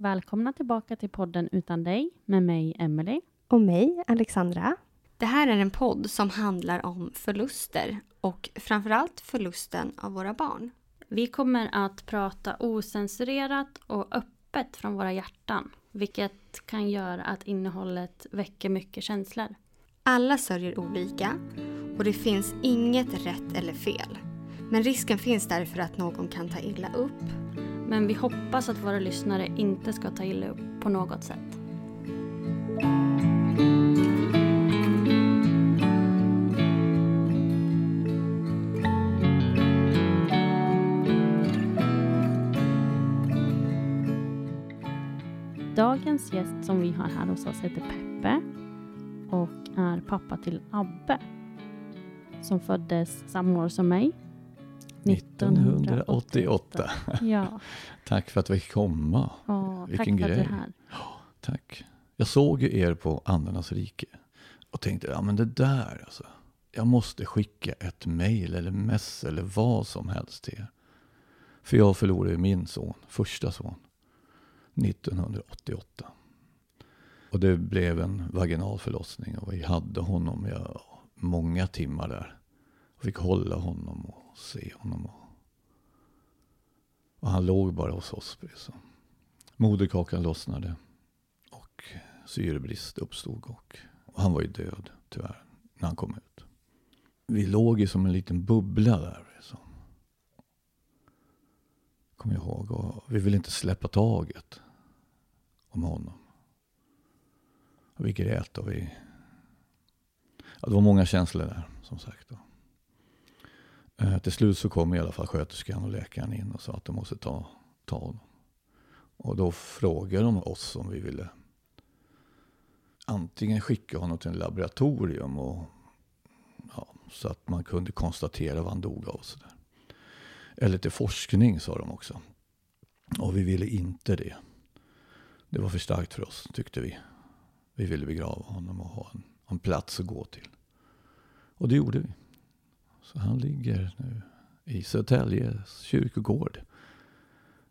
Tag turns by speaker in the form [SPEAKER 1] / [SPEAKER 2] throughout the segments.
[SPEAKER 1] Välkomna tillbaka till podden Utan dig med mig, Emelie.
[SPEAKER 2] Och mig, Alexandra.
[SPEAKER 3] Det här är en podd som handlar om förluster och framförallt förlusten av våra barn.
[SPEAKER 1] Vi kommer att prata osensurerat och öppet från våra hjärtan, vilket kan göra att innehållet väcker mycket känslor.
[SPEAKER 3] Alla sörjer olika och det finns inget rätt eller fel. Men risken finns därför att någon kan ta illa upp.
[SPEAKER 1] Men vi hoppas att våra lyssnare inte ska ta illa upp på något sätt. Dagens gäst som vi har här hos oss heter Peppe och är pappa till Abbe som föddes samma år som mig.
[SPEAKER 4] 1988.
[SPEAKER 1] Ja,
[SPEAKER 4] Tack för att vi fick komma.
[SPEAKER 1] Åh, tack
[SPEAKER 4] Vilken
[SPEAKER 1] för att du är
[SPEAKER 4] grej.
[SPEAKER 1] här.
[SPEAKER 4] Tack. Jag såg ju er på Andarnas rike och tänkte, ja men det där alltså. Jag måste skicka ett mejl eller mess eller vad som helst till er. För jag förlorade min son, första son, 1988. Och det blev en vaginal förlossning och vi hade honom ja, många timmar där. Och fick hålla honom och se honom. Och, och han låg bara hos oss. Så. Moderkakan lossnade och syrebrist uppstod. Och, och han var ju död tyvärr när han kom ut. Vi låg ju som en liten bubbla där. Liksom. Kommer jag ihåg. Och vi ville inte släppa taget om honom. Och vi grät och vi... Ja, det var många känslor där som sagt. Då. Eh, till slut så kom i alla fall sköterskan och läkaren in och sa att de måste ta, ta honom. Och då frågade de oss om vi ville antingen skicka honom till en laboratorium och, ja, så att man kunde konstatera vad han dog av. och Så där. Eller till forskning sa de också. Och vi ville inte det. Det var för starkt för oss tyckte vi. Vi ville begrava honom och ha en, en plats att gå till. Och det gjorde vi. Så han ligger nu i Södertälje kyrkogård.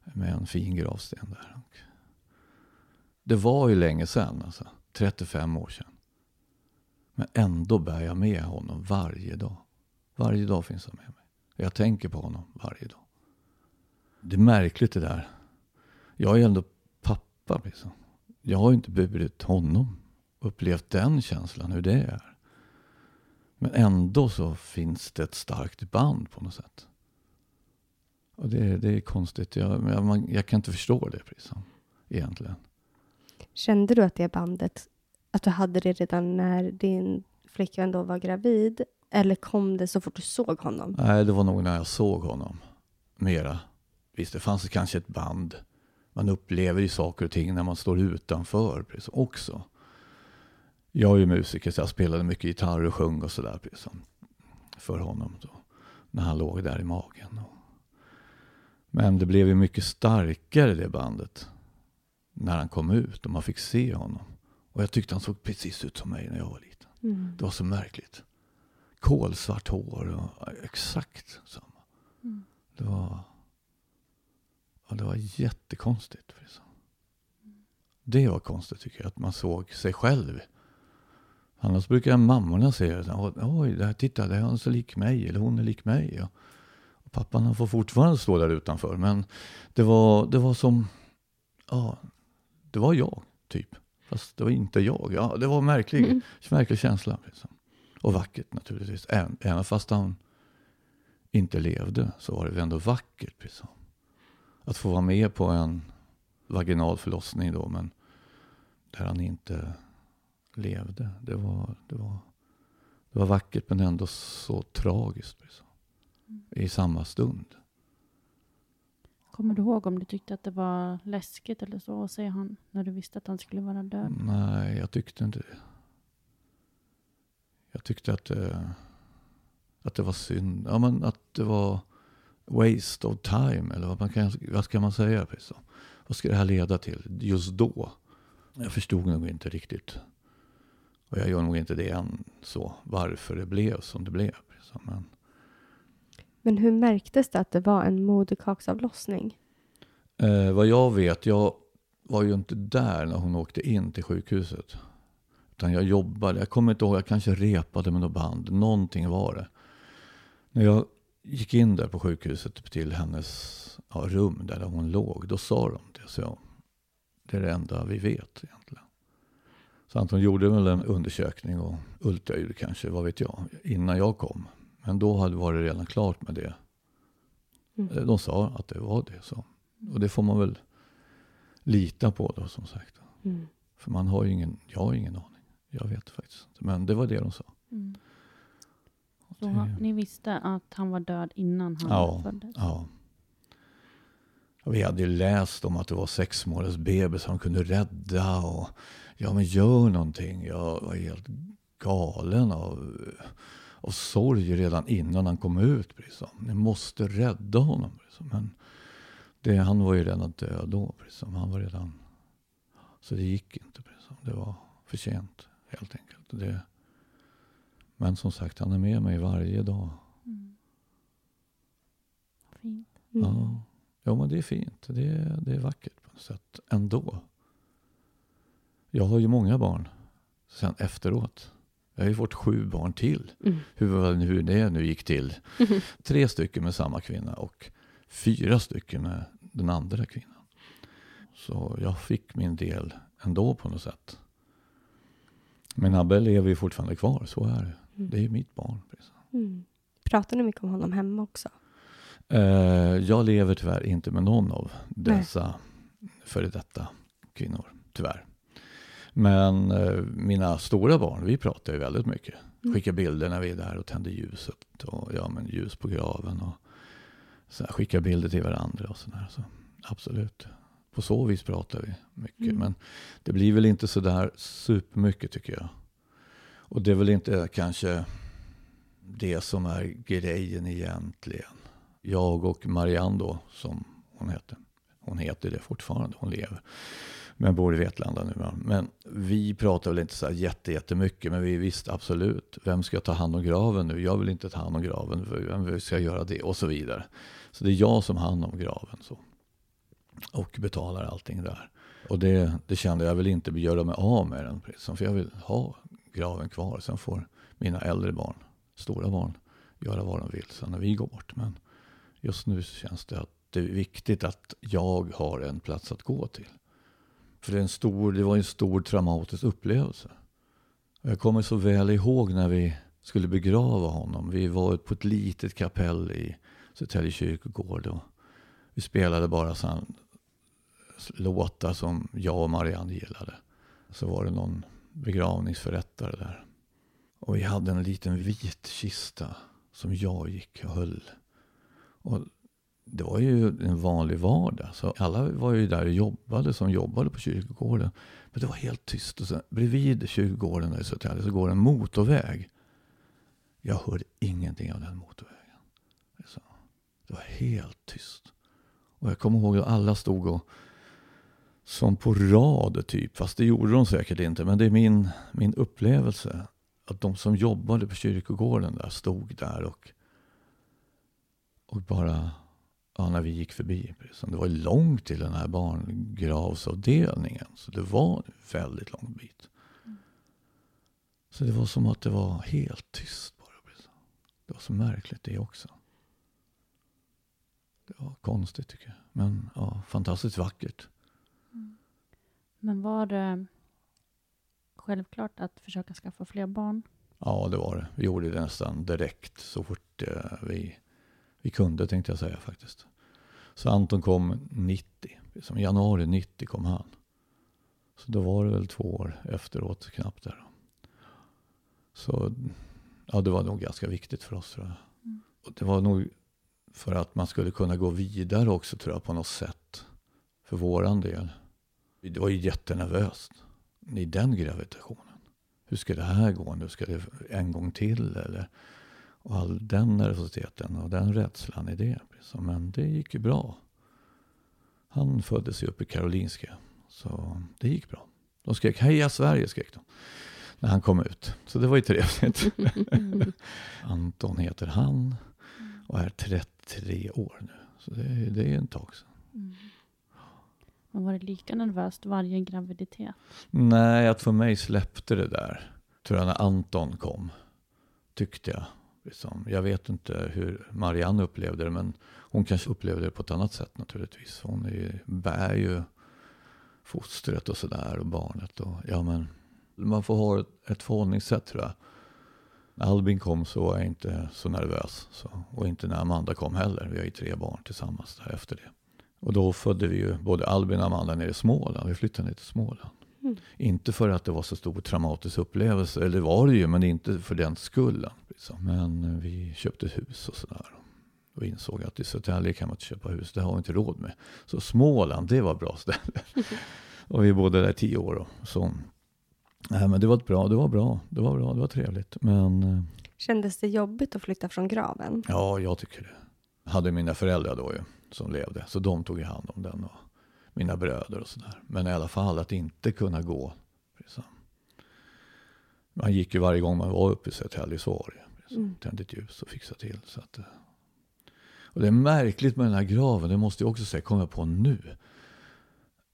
[SPEAKER 4] Med en fin gravsten där. Det var ju länge sedan, alltså. 35 år sedan. Men ändå bär jag med honom varje dag. Varje dag finns han med mig. Jag tänker på honom varje dag. Det är märkligt det där. Jag är ändå pappa. Liksom. Jag har ju inte burit honom. Upplevt den känslan, hur det är. Men ändå så finns det ett starkt band på något sätt. Och det, det är konstigt. Jag, jag, man, jag kan inte förstå det liksom, egentligen.
[SPEAKER 2] Kände du att det bandet, att du hade det redan när din flickvän då var gravid? Eller kom det så fort du såg honom?
[SPEAKER 4] Nej, det var nog när jag såg honom. Mera. Visst, det fanns kanske ett band. Man upplever ju saker och ting när man står utanför precis, också. Jag är ju musiker så jag spelade mycket gitarr och sjöng och sådär liksom, för honom. Då, när han låg där i magen. Men det blev ju mycket starkare det bandet. När han kom ut och man fick se honom. Och jag tyckte han såg precis ut som mig när jag var liten.
[SPEAKER 2] Mm.
[SPEAKER 4] Det var så märkligt. Kolsvart hår och exakt samma.
[SPEAKER 1] Mm.
[SPEAKER 4] Det var... Ja, det var jättekonstigt. Liksom. Det var konstigt tycker jag, att man såg sig själv. Annars brukar mammorna säga oj, där, titta, där är han så lik mig, eller hon är lik mig. Och, och pappan han får fortfarande stå där utanför. Men det var, det var som, ja, det var jag, typ. Fast det var inte jag. Ja, det var märklig,
[SPEAKER 2] Mm.
[SPEAKER 4] märklig känsla. Liksom. Och vackert naturligtvis. Även, även fast han inte levde så var det ändå vackert. Liksom. Att få vara med på en vaginal förlossning då, men där han inte levde. Det var, det var, det var vackert men ändå så tragiskt. Liksom. I samma stund.
[SPEAKER 1] Kommer du ihåg om du tyckte att det var läskigt eller så att se han när du visste att han skulle vara död?
[SPEAKER 4] Nej, jag tyckte inte det. Jag tyckte att, det- att det var synd. Ja, men att det var waste of time. Eller vad, man kan, vad ska man säga? Liksom. Vad ska det här leda till just då? Jag förstod nog inte riktigt. Och jag gör nog inte det än så. Varför det blev som det blev. Liksom. Men,
[SPEAKER 2] Men hur märktes det att det var en moderkaksavlossning?
[SPEAKER 4] Eh, vad jag vet, jag var ju inte där när hon åkte in till sjukhuset. Utan jag jobbade, jag kommer inte ihåg, jag kanske repade med något band. Någonting var det. När jag gick in där på sjukhuset till hennes ja, rum där hon låg, då sa de det. Så jag, det är det enda vi vet egentligen. Så Anton gjorde väl en undersökning och ultraljud kanske, vad vet jag, innan jag kom. Men då hade varit redan klart med det.
[SPEAKER 2] Mm.
[SPEAKER 4] De sa att det var det. Så. Och det får man väl lita på då som sagt.
[SPEAKER 2] Mm.
[SPEAKER 4] För man har ju ingen, jag har ingen aning. Jag vet faktiskt inte. Men det var det de sa.
[SPEAKER 1] Mm. Så
[SPEAKER 4] Det-
[SPEAKER 1] ni visste att han var död innan han
[SPEAKER 4] Ja.
[SPEAKER 1] föddes?
[SPEAKER 4] Ja. Vi hade ju läst om att det var sex månaders bebis som kunde rädda. Och, ja men gör någonting. Jag var helt galen av, av sorg redan innan han kom ut. Liksom. Ni måste rädda honom. Liksom. Men det, han var ju redan död då. Liksom. Han var redan... Så det gick inte. Liksom. Det var för sent helt enkelt. Det, men som sagt, han är med mig varje dag.
[SPEAKER 1] Mm. Fint.
[SPEAKER 2] Mm.
[SPEAKER 4] Ja. Ja, men det är fint. Det är, det är vackert på något sätt ändå. Jag har ju många barn sen efteråt. Jag har ju fått sju barn till.
[SPEAKER 2] Mm.
[SPEAKER 4] Hur, hur det nu gick till. Tre stycken med samma kvinna och fyra stycken med den andra kvinnan. Så jag fick min del ändå på något sätt. Men Abbe lever ju fortfarande kvar, så är det.
[SPEAKER 2] Mm.
[SPEAKER 4] Det är mitt barn. Precis.
[SPEAKER 2] Mm. Pratar ni mycket om honom hemma också?
[SPEAKER 4] Eh, jag lever tyvärr inte med någon av dessa före detta kvinnor, tyvärr. Men eh, mina stora barn, vi pratar ju väldigt mycket.
[SPEAKER 2] Mm.
[SPEAKER 4] Skickar bilder när vi är där och tänder ljuset och ja, men ljus på graven och så här, skickar bilder till varandra och sådär. Så, absolut. På så vis pratar vi mycket.
[SPEAKER 2] Mm.
[SPEAKER 4] Men det blir väl inte så där supermycket tycker jag. Och det är väl inte kanske det som är grejen egentligen. Jag och Marianne då, som hon heter. Hon heter det fortfarande, hon lever. Men bor i Vetlanda nu. Men vi pratar väl inte så här jätte, jättemycket. Men vi visste absolut, vem ska ta hand om graven nu? Jag vill inte ta hand om graven, vem ska göra det? Och så vidare. Så det är jag som hand om graven. Så. Och betalar allting där. Och det, det kände jag jag vill inte göra mig av med den. För jag vill ha graven kvar. Sen får mina äldre barn, stora barn, göra vad de vill sen när vi går bort. Men just nu känns det att det är viktigt att jag har en plats att gå till. För det, är en stor, det var en stor traumatisk upplevelse. Jag kommer så väl ihåg när vi skulle begrava honom. Vi var på ett litet kapell i Södertälje kyrkogård. Och vi spelade bara sån låtar som jag och Marianne gillade. Så var det någon begravningsförrättare där. Och vi hade en liten vit kista som jag gick och höll. Och det var ju en vanlig vardag. Så alla var ju där och jobbade som jobbade på kyrkogården. Men det var helt tyst. Och sen, bredvid kyrkogården där i Södertälje så går en motorväg. Jag hörde ingenting av den motorvägen. Så det var helt tyst. Och jag kommer ihåg att alla stod och som på rad typ. Fast det gjorde de säkert inte. Men det är min, min upplevelse. Att de som jobbade på kyrkogården där stod där och, och bara ja, när vi gick förbi. Liksom. Det var långt till den här barngravsavdelningen. Så det var en väldigt lång bit. Så det var som att det var helt tyst bara. Liksom. Det var så märkligt det också. Det var konstigt tycker jag. Men ja, fantastiskt vackert.
[SPEAKER 1] Men var det självklart att försöka skaffa fler barn?
[SPEAKER 4] Ja, det var det. Vi gjorde det nästan direkt så fort eh, vi, vi kunde tänkte jag säga faktiskt. Så Anton kom 90. Som i januari 90 kom han. Så då var det väl två år efteråt knappt där. Så ja, det var nog ganska viktigt för oss tror jag.
[SPEAKER 1] Mm.
[SPEAKER 4] Och det var nog för att man skulle kunna gå vidare också tror jag på något sätt. För våran del. Det var ju jättenervöst i den gravitationen. Hur ska det här gå nu? Ska det en gång till? Eller? Och all den nervositeten och den rädslan i det. Men det gick ju bra. Han föddes ju uppe i Karolinska. Så det gick bra. De skrek Heja Sverige skrek de. När han kom ut. Så det var ju trevligt. Anton heter han. Och är 33 år nu. Så det, det är en tag sedan.
[SPEAKER 1] Mm. Men var det lika nervöst varje graviditet?
[SPEAKER 4] Nej, att för mig släppte det där. Tror jag när Anton kom. Tyckte jag. Liksom. Jag vet inte hur Marianne upplevde det. Men hon kanske upplevde det på ett annat sätt naturligtvis. Hon är, bär ju fostret och sådär och barnet. Och, ja, men, man får ha ett, ett förhållningssätt tror jag. När Albin kom så var jag inte så nervös. Så, och inte när Amanda kom heller. Vi har ju tre barn tillsammans där efter det. Och då födde vi ju både Albin och Amanda nere i Småland. Vi flyttade ner till Småland. Mm. Inte för att det var så stor traumatisk upplevelse. Eller var det ju, men inte för den skullen. Liksom. Men vi köpte hus och sådär. Och insåg att i Södertälje kan man inte köpa hus. Det har vi inte råd med. Så Småland, det var ett bra ställe. och vi bodde där i tio år. Och så Nej, men det var bra, det var bra, det var bra, det var trevligt. Men, eh,
[SPEAKER 2] Kändes det jobbigt att flytta från graven?
[SPEAKER 4] Ja, jag tycker det. Jag hade mina föräldrar då ju, som levde, så de tog hand om den. Och mina bröder och sådär. Men i alla fall att inte kunna gå. Liksom. Man gick ju varje gång man var uppe i Södertälje så var det. Liksom. Mm. Tände ett ljus och fixade till. Så att, eh. och det är märkligt med den här graven, det måste jag också säga, kommer jag på nu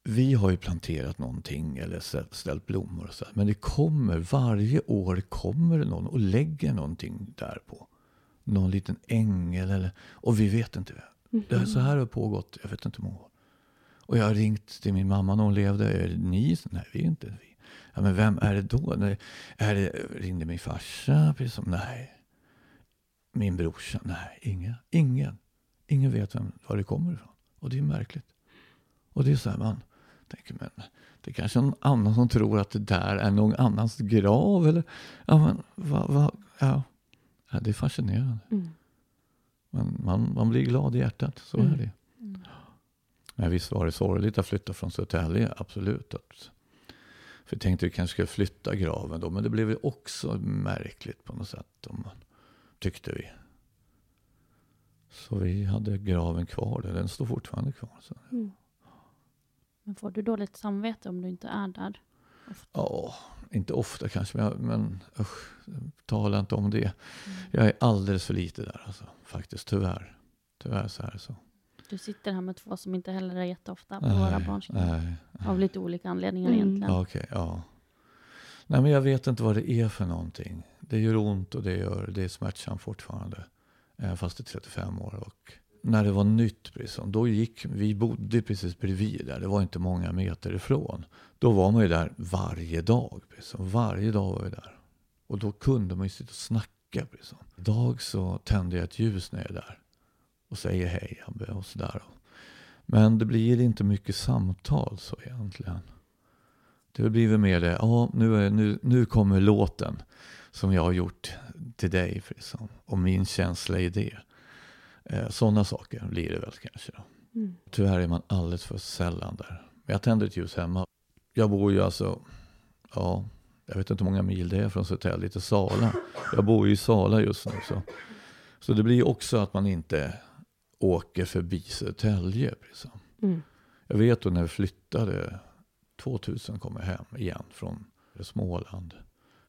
[SPEAKER 4] vi har ju planterat någonting eller ställt blommor och så. Men det kommer, varje år kommer det någon och lägger någonting där på. Någon liten ängel eller, och vi vet inte. Mm. Det här, så här har pågått, jag vet inte hur många år. Och jag har ringt till min mamma när hon levde. Är det ni? Nej, vi är inte vi. Ja, men vem är det då? Nej, är det, ringde min farsa? Precis som, nej. Min brorsa? Nej, ingen. Ingen. Ingen vet vem, var det kommer ifrån. Och det är märkligt. Och det är så här, man, tänker, men det är kanske någon annan som tror att det där är någon annans grav. Eller, ja, men, va, va, ja. ja det är fascinerande. Mm. Men man, man blir glad i hjärtat, så mm. är det. Mm. Men visst var det sorgligt att flytta från Södertälje, absolut. Att, för jag tänkte att vi kanske skulle flytta graven då, men det blev också märkligt på något sätt. Om man, tyckte vi. Så vi hade graven kvar, den står fortfarande kvar. Så. Mm.
[SPEAKER 1] Men får du dåligt samvete om du inte är där?
[SPEAKER 4] Ja, inte ofta kanske, men, men usch, tala inte om det. Mm. Jag är alldeles för lite där alltså, faktiskt, tyvärr. Tyvärr så är det så.
[SPEAKER 1] Du sitter här med två som inte heller är jätteofta på nej, våra barns nej, Av lite olika anledningar mm. egentligen.
[SPEAKER 4] Okej, okay, ja. Nej, men jag vet inte vad det är för någonting. Det gör ont och det, gör, det är smärtsamt fortfarande. Fast det är 35 år. Och när det var nytt, liksom, då gick, vi bodde precis bredvid där, det var inte många meter ifrån. Då var man ju där varje dag. Liksom. Varje dag var vi där. Och då kunde man ju sitta och snacka. Liksom. Idag så tände jag ett ljus när jag är där. Och säger hej Abbe och sådär. Men det blir inte mycket samtal så egentligen. Det blir mer det, ja nu, är, nu, nu kommer låten som jag har gjort till dig. Liksom. Och min känsla i det. Eh, Sådana saker blir det väl kanske. Då. Mm. Tyvärr är man alldeles för sällan där. Men jag tänder ett ljus hemma. Jag bor ju alltså, ja, jag vet inte hur många mil det är från Södertälje till Sala. Jag bor ju i Sala just nu. Så, så det blir också att man inte åker förbi Södertälje. Liksom. Mm. Jag vet då när vi flyttade, 2000 kom jag hem igen från Småland.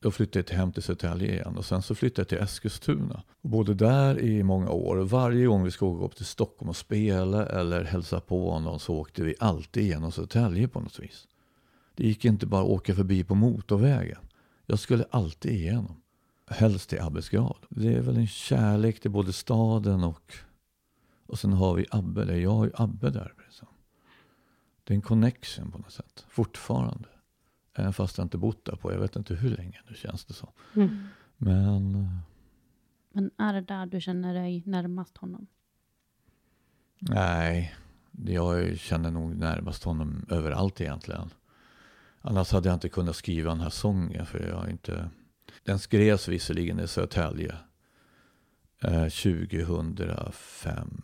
[SPEAKER 4] Då flyttade jag till hem till Södertälje igen och sen så flyttade jag till Eskilstuna. Och bodde där i många år varje gång vi skulle gå upp till Stockholm och spela eller hälsa på någon så åkte vi alltid igenom Södertälje på något vis. Det gick inte bara att åka förbi på motorvägen. Jag skulle alltid igenom. Helst till Abbes grav. Det är väl en kärlek till både staden och... Och sen har vi Abbe där. Jag har ju Abbe där. Liksom. Det är en connection på något sätt. Fortfarande. Även fast jag inte bott där på, jag vet inte hur länge nu känns det så. Mm. Men... Eh,
[SPEAKER 1] Men är det där du känner dig närmast honom?
[SPEAKER 4] Nej, jag känner nog närmast honom överallt egentligen. Annars hade jag inte kunnat skriva den här sången för jag inte... Den skrevs visserligen i Södertälje eh, 2005,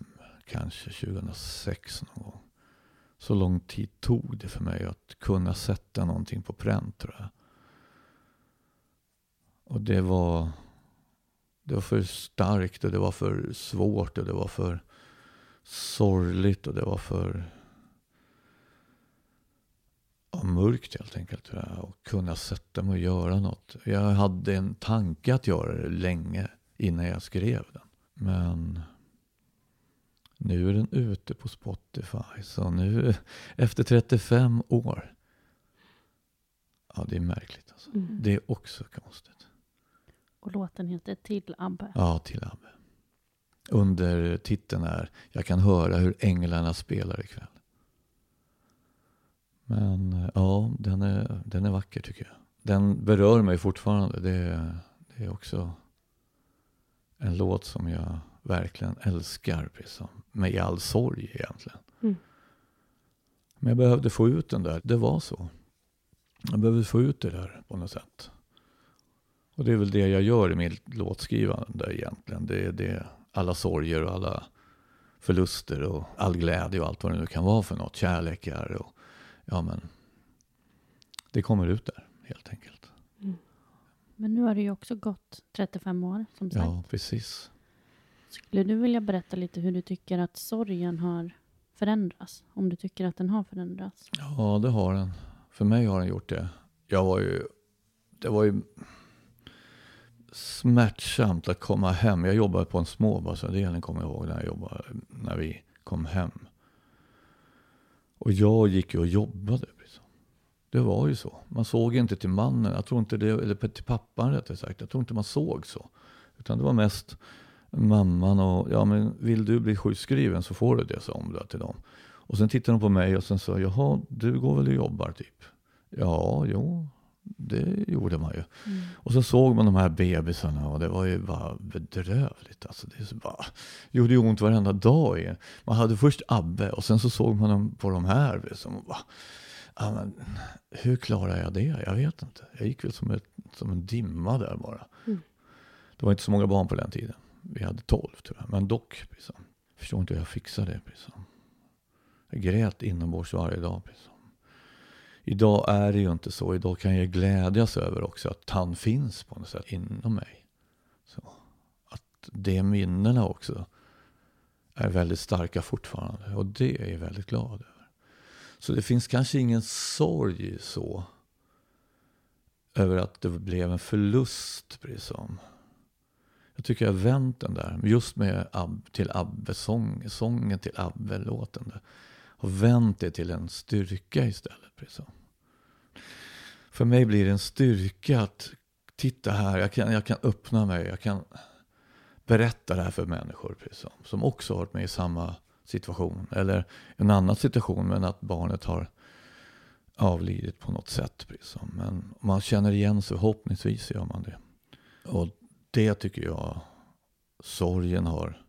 [SPEAKER 4] kanske 2006 någon gång. Så lång tid tog det för mig att kunna sätta någonting på pränt tror jag. Och det var, det var för starkt och det var för svårt och det var för sorgligt och det var för ja, mörkt helt enkelt. Tror jag. Och kunna sätta mig och göra något. Jag hade en tanke att göra det länge innan jag skrev den. Men nu är den ute på Spotify. Så nu efter 35 år. Ja, det är märkligt. Alltså.
[SPEAKER 2] Mm.
[SPEAKER 4] Det är också konstigt.
[SPEAKER 1] Och låten heter Till Abbe.
[SPEAKER 4] Ja, till Abbe. Under titeln är Jag kan höra hur änglarna spelar ikväll. Men ja, den är, den är vacker tycker jag. Den berör mig fortfarande. Det, det är också en låt som jag verkligen älskar. Precis som, med all sorg egentligen.
[SPEAKER 2] Mm.
[SPEAKER 4] Men jag behövde få ut den där. Det var så. Jag behövde få ut det där på något sätt. Och det är väl det jag gör i mitt låtskrivande egentligen. Det är det, alla sorger och alla förluster och all glädje och allt vad det nu kan vara för något. Kärlekar och ja men. Det kommer ut där helt enkelt.
[SPEAKER 1] Men nu har det ju också gått 35 år som sagt.
[SPEAKER 4] Ja, precis.
[SPEAKER 1] Skulle du vilja berätta lite hur du tycker att sorgen har förändrats? Om du tycker att den har förändrats?
[SPEAKER 4] Ja, det har den. För mig har den gjort det. Jag var ju, det var ju smärtsamt att komma hem. Jag jobbade på en småbarnsavdelning kommer jag ihåg när, jag jobbade, när vi kom hem. Och jag gick ju och jobbade. Liksom. Det var ju så. Man såg inte till mannen, jag tror inte det, eller till pappan rättare sagt. Jag tror inte man såg så. Utan det var mest mamman och, ja men vill du bli sjukskriven så får du det, sa hon till dem. Och sen tittade de på mig och sen sa, jaha, du går väl och jobbar typ? Ja, jo, det gjorde man ju. Och så såg man de här bebisarna och det var ju bara bedrövligt. Alltså det så bara, gjorde ju ont varenda dag. Man hade först Abbe och sen så såg man dem på de här. Liksom, och bara, ja, men, hur klarar jag det? Jag vet inte. Jag gick väl som, ett, som en dimma där bara.
[SPEAKER 2] Mm.
[SPEAKER 4] Det var inte så många barn på den tiden. Vi hade tolv tror jag. Men dock, liksom. förstår inte hur jag fixade det. Liksom. Jag grät inombords varje dag. Liksom. Idag är det ju inte så. Idag kan jag glädjas över också att han finns på något sätt inom mig. Så. Att de minnena också är väldigt starka fortfarande. Och det är jag väldigt glad över. Så det finns kanske ingen sorg så. Över att det blev en förlust. Liksom. Jag tycker jag har vänt den där. Just med Ab, till Abbe-sång, sången till Abbe-låten. Och Har vänt det till en styrka istället. Precis. För mig blir det en styrka att titta här, jag kan, jag kan öppna mig, jag kan berätta det här för människor precis som, också har varit med i samma situation. Eller en annan situation, men att barnet har avlidit på något sätt. Precis som. Men man känner igen sig, förhoppningsvis gör man det. Och det tycker jag sorgen har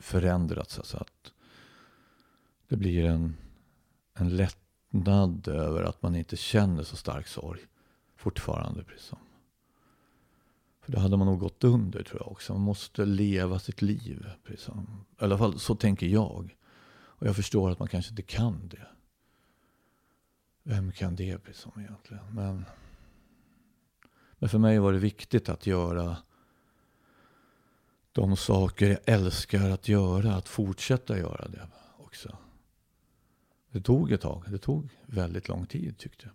[SPEAKER 4] förändrats. Alltså att det blir en, en lättnad över att man inte känner så stark sorg fortfarande. Precis som. För det hade man nog gått under tror jag också. Man måste leva sitt liv. Precis som. I alla fall så tänker jag. Och jag förstår att man kanske inte kan det. Vem kan det precis som egentligen? Men, men för mig var det viktigt att göra de saker jag älskar att göra. Att fortsätta göra det också. Det tog ett tag. Det tog väldigt lång tid tyckte jag.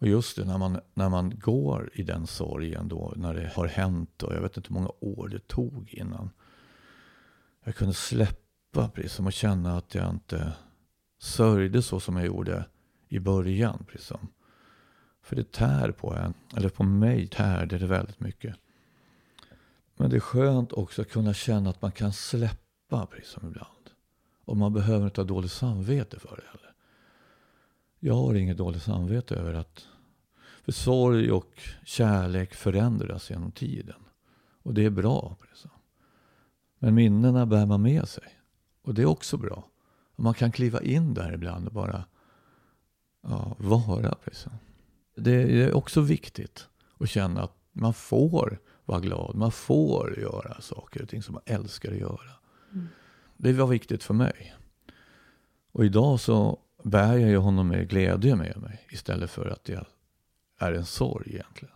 [SPEAKER 4] Och just det, när man, när man går i den sorgen då, när det har hänt och jag vet inte hur många år det tog innan jag kunde släppa liksom, och känna att jag inte sörjde så som jag gjorde i början. Liksom. För det tär på en, eller på mig tärde det väldigt mycket. Men det är skönt också att kunna känna att man kan släppa precis som ibland. Och man behöver inte ha dåligt samvete för det heller. Jag har inget dåligt samvete över att för sorg och kärlek förändras genom tiden. Och det är bra. Precis. Men minnena bär man med sig. Och det är också bra. Och man kan kliva in där ibland och bara ja, vara. Precis. Det är också viktigt att känna att man får vara glad. Man får göra saker och ting som man älskar att göra.
[SPEAKER 2] Mm.
[SPEAKER 4] Det var viktigt för mig. Och idag så bär jag ju honom med glädje med mig istället för att jag är en sorg egentligen.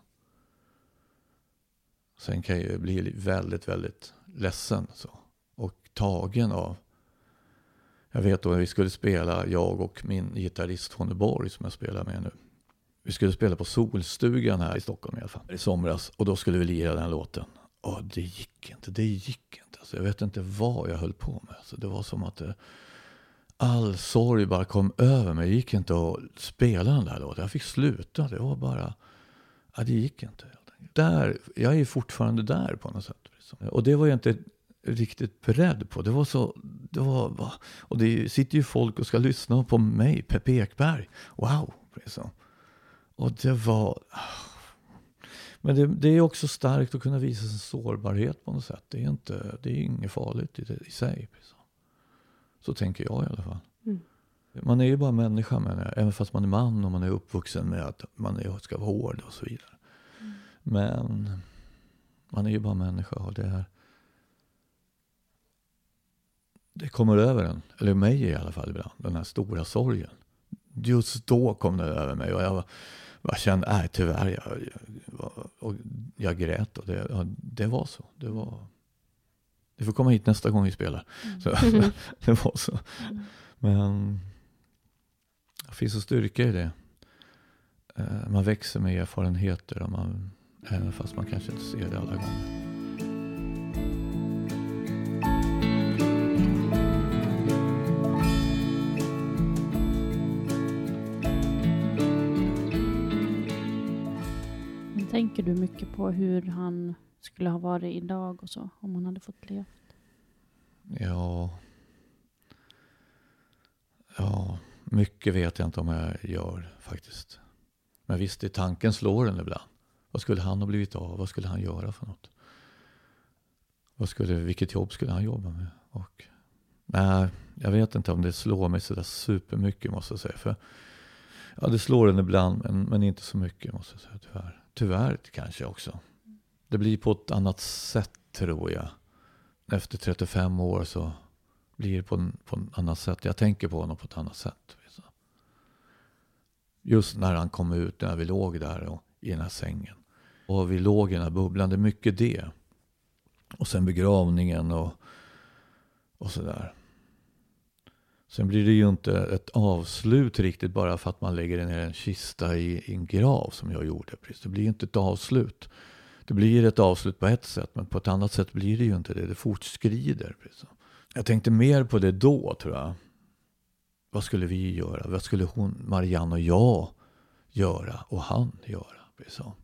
[SPEAKER 4] Sen kan jag ju bli väldigt, väldigt ledsen så. och tagen av jag vet då vi skulle spela, jag och min gitarrist Tony Borg som jag spelar med nu. Vi skulle spela på Solstugan här i Stockholm i alla fall i somras och då skulle vi lira den låten. Och det gick inte, det gick inte. Alltså, jag vet inte vad jag höll på med. Alltså, det var som att det, all sorg bara kom över mig. Det gick inte att spela den där låten. Jag fick sluta. Det var bara, ja, det gick inte. Där, jag är fortfarande där på något sätt. Liksom. Och det var jag inte riktigt beredd på. Det var så, det var, och det sitter ju folk och ska lyssna på mig, Peppe Ekberg. Wow! Liksom. Och det var... Men det, det, är också starkt att kunna visa sin sårbarhet på något sätt. Det är, inte, det är inget farligt i, det, i sig. Så. så tänker jag i alla fall. Mm. Man är ju bara människa, men även fast man är man och man är uppvuxen med att man är, ska vara hård och så vidare. Mm. Men man är ju bara människa och det är... Det kommer över en, eller mig i alla fall ibland, den här stora sorgen. Just då kom det över mig och jag jag kände, nej tyvärr, jag, jag, och jag grät och det, ja, det var så. Det var... Du får komma hit nästa gång vi spelar. Mm. Så, det var så. Men det finns en styrka i det. Eh, man växer med erfarenheter, och man, även fast man kanske inte ser det alla gånger.
[SPEAKER 1] Tänker du mycket på hur han skulle ha varit idag och så, om han hade fått leva?
[SPEAKER 4] Ja. Ja, mycket vet jag inte om jag gör faktiskt. Men visst, i tanken slår den ibland. Vad skulle han ha blivit av? Vad skulle han göra för något? Vad skulle, vilket jobb skulle han jobba med? Och, nej, jag vet inte om det slår mig sådär supermycket måste jag säga. För, ja, det slår den ibland, men, men inte så mycket måste jag säga tyvärr. Tyvärr kanske också. Det blir på ett annat sätt tror jag. Efter 35 år så blir det på, en, på ett annat sätt. Jag tänker på honom på ett annat sätt. Just när han kom ut, när vi låg där och, i den här sängen. Och vi låg i den här bubblan, det är mycket det. Och sen begravningen och, och sådär. Sen blir det ju inte ett avslut riktigt bara för att man lägger ner en kista i, i en grav som jag gjorde. Det blir ju inte ett avslut. Det blir ett avslut på ett sätt men på ett annat sätt blir det ju inte det. Det fortskrider. Jag tänkte mer på det då tror jag. Vad skulle vi göra? Vad skulle hon, Marianne och jag göra och han göra?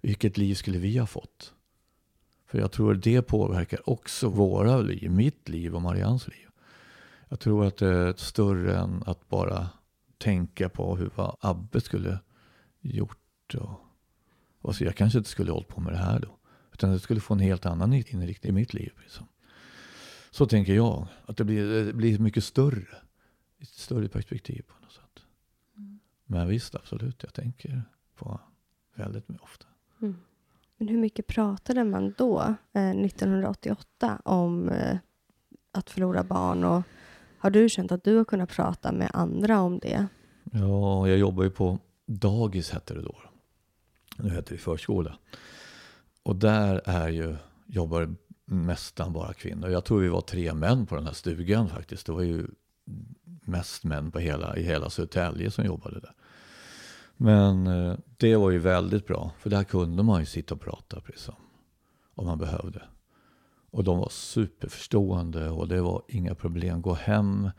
[SPEAKER 4] Vilket liv skulle vi ha fått? För jag tror det påverkar också våra liv, mitt liv och Mariannes liv. Jag tror att det är större än att bara tänka på hur vad Abbe skulle gjort. Och, och så jag kanske inte skulle hållit på med det här då. Utan det skulle få en helt annan inriktning i mitt liv. Liksom. Så tänker jag. Att det blir, det blir mycket större. Ett större perspektiv på något sätt. Mm. Men visst, absolut. Jag tänker på väldigt ofta. Mm.
[SPEAKER 2] Men hur mycket pratade man då, eh, 1988, om eh, att förlora barn och har du känt att du har kunnat prata med andra om det?
[SPEAKER 4] Ja, jag jobbar ju på dagis hette det då. Nu heter det förskola. Och där är ju, jobbar nästan bara kvinnor. Jag tror vi var tre män på den här stugan faktiskt. Det var ju mest män på hela, i hela Södertälje som jobbade där. Men eh, det var ju väldigt bra, för där kunde man ju sitta och prata precis om man behövde. Och de var superförstående och det var inga problem. Gå hem.